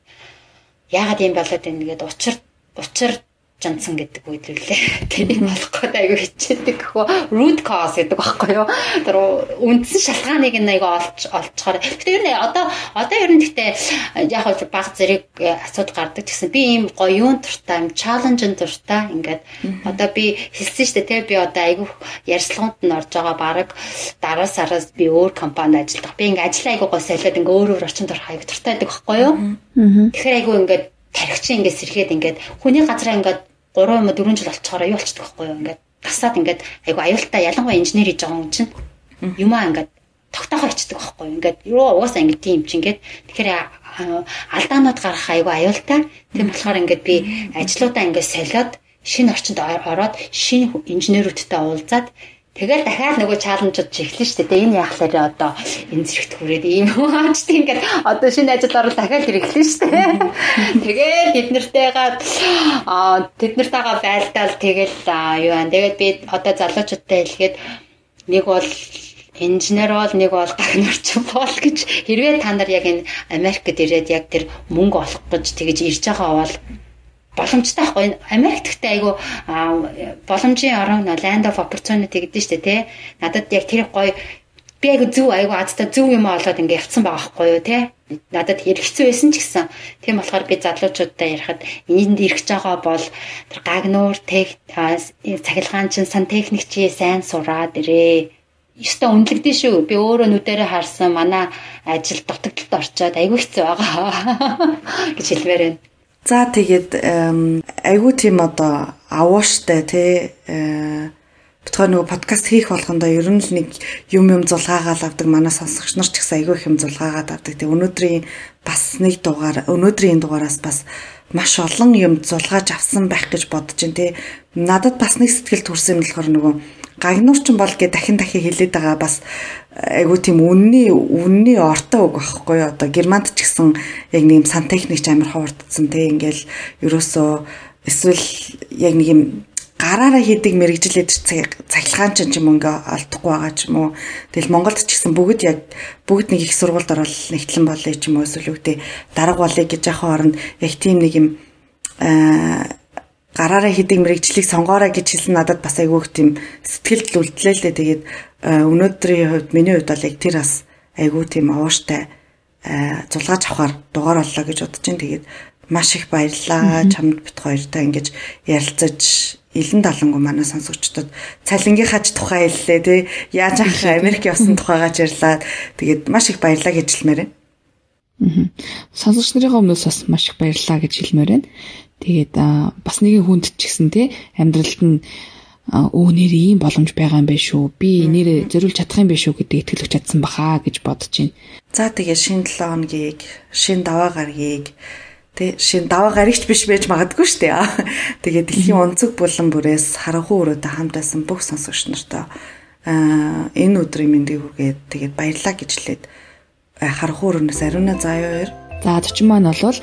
яагаад юм болоод байна гэдэг учир учир жанцсан гэдэг үг лээ. [LAUGHS] Тэрийг болох гээд айгүй хичээдэг гэхөө root cause гэдэг багхгүй юу. Тэр үндсэн шалтгааныг нь айгүй олж олцохоор. Гэтэ ер нь одоо одоо ер нь гэхдээ яг хөө баг зэрэг э, асуудал гардаг гэсэн би ийм гоё юун туртаа юм challenge туртаа ингээд одоо би хэлсэн шүү дээ те би одоо айгүй ярьцлаганд нь орж байгаа баг дараа сараас би өөр компанид ажиллах. Би ингээд ажил айгүй гоо солиод ингээд өөр өөр орчин дор хайг туртаа байдаг багхгүй юу. Тэгэхээр айгүй ингээд тархич ингээд сэрхээд ингээд хүний газраа ингээд 3 юм 4 жил болцохоор юу болчихдог байхгүй юу? Ингээд тасаад ингээд айгу аюултай ялангуяа инженер хийж байгаа хүн чинь юмаа ингээд тогтоохоо ичдэг байхгүй юу? Ингээд юу угаасаа ингээд тийм чи ингээд тэгэхээр алдаанууд гарах айгу аюултай. Тийм болохоор ингээд би ажлуудаа ингээд солиод шинэ орчинд ороод шинэ инженерүүдтэй уулзаад Тэгэл дахиад нөгөө чаленжууд чиглэн шүү дээ. Энэ яахлаараа одоо энэ зэрэгт хүрээд ийм аач тийм ингээд одоо шинэ ажил орол дахиад ирэхлэн шүү дээ. [LAUGHS] Тэгэл бид нартэйгаа аа тэд нартайгаа байлдаал тэгэл юу аа. Тэгээд би одоо залуучуудтай хэлгээд нэг бол инженер бол нэг бол гагнарчин бол гэж хэрвээ та нар яг энэ Америкт ирээд яг тэр мөнгө олох гэж тэгэж ирж байгаа бол боломжтой байхгүй Америкт гэхдээ айгу боломжийн орон land of opportunity гэдэг нь шүү дээ тий надад яг тэр гоё би айгу зөв айгу азтай зөв юм олоод ингээ явцсан байгаа байхгүй юу тий надад хэрэгцүү байсан ч гэсэн. Тийм болохоор би залуучуудтай ярихад энд ирэх байгаа бол тэр гагнуур тех цахилгаанчин сантехник чи сайн сураад ирээ. Ёстой үнэлэгдэн шүү. Би өөрөө нүдэрэ харсан. Манай ажил дутагдaltaд орчоод айгүй хэцүү байгаа. [LAUGHS] гэж хэлмээр байна.
За тэгээд айгүй тийм одоо авууштай тий битгой нөгөө подкаст хийх болгондоо ер нь л нэг юм юм зулгаагаал авдаг манай сонсогч нар ч гэсэн айгүй их юм зулгаагаад авдаг. Тэг өнөөдрийн бас нэг дугаар өнөөдрийн дугаараас бас маш олон юм зулгааж авсан байх гэж бодож байна тий. Надад бас нэг сэтгэл төрсөн юм болохоор нөгөө гагнуурчин бол гэ дахин дахин хэлээд байгаа бас айгу тийм үнний үнний ортой үг байхгүй юу одоо германд ч гэсэн яг нэг юм сантехникч амар ховордсон те ингээл ерөөсөө эсвэл яг нэг юм гараараа хийдэг мэрэгжил эдэр цахилгаан ч юм ингээ олдохгүй байгаа ч юм уу. Тэгэл Монголд ч гэсэн бүгд яг бүгд нэг их сургуульд орол нэгтлэн болъё ч юм уу эсвэл үгтэй дарга болъё гэж яхаа оронд яг тийм нэг юм аа гараараа хийдэг мэрэгжлийг сонгоорой гэж хэлсэн надад бас айгүйх тийм сэтгэлд үлдлээ л дээ. Тэгээд өнөөдрийн хувьд миний хувьд бол яг тэр бас айгүй тийм овооштай зулгааж авахар дугаар боллоо гэж бодож байна. Тэгээд маш их баярлалаа. Чамд бит хоёртой ингэж ярилцаж Илэн далангу манай сонсогчдод цалингийнхаач тухай хэллээ тий. Яаж ах Америк явсан тухайгаа ярьлаа. Тэгээд маш их баярлалаа гэж хэлмээр байна.
Аа. Сонсогч нарын өмнөөс бас маш их баярлалаа гэж хэлмээр байна. Тэгээд бас нэгэн хүнд ч гэсэн тий амьдралд нь өө нэр ийм боломж байгаа юм байна шүү. Би нэрээ зориулж чадах юм байна шүү гэдэг итгэл өгч чадсан баха гэж бодож байна.
За тэгээд шинэ 7 хоногийг, шинэ даваа гарагийг Тэ шин даваа гарагч биш байж магадгүй шүү дээ. [LAUGHS] Тэгээд дэлхийн онцөг булан бүрээс харанхуй өрөөдө хамт байсан бүх сонсогч нартай аа энэ өдрийн мэндийг хүргээд тэгээд баярлаа гэж хэлээд харанхуй өрөөнөөс ариуна заяа хоёр.
За зочин маань бол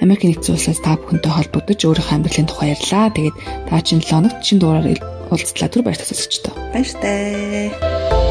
Америк нэгдсэн улсаас та бүхэнтэй холбогдож өөрийнхөө амьдралын тухай ярьлаа. Тэгээд та чинь 7 хоногт шинэ дугаараар уулзтлаа түр баяр тасалж та.
Баяр таа.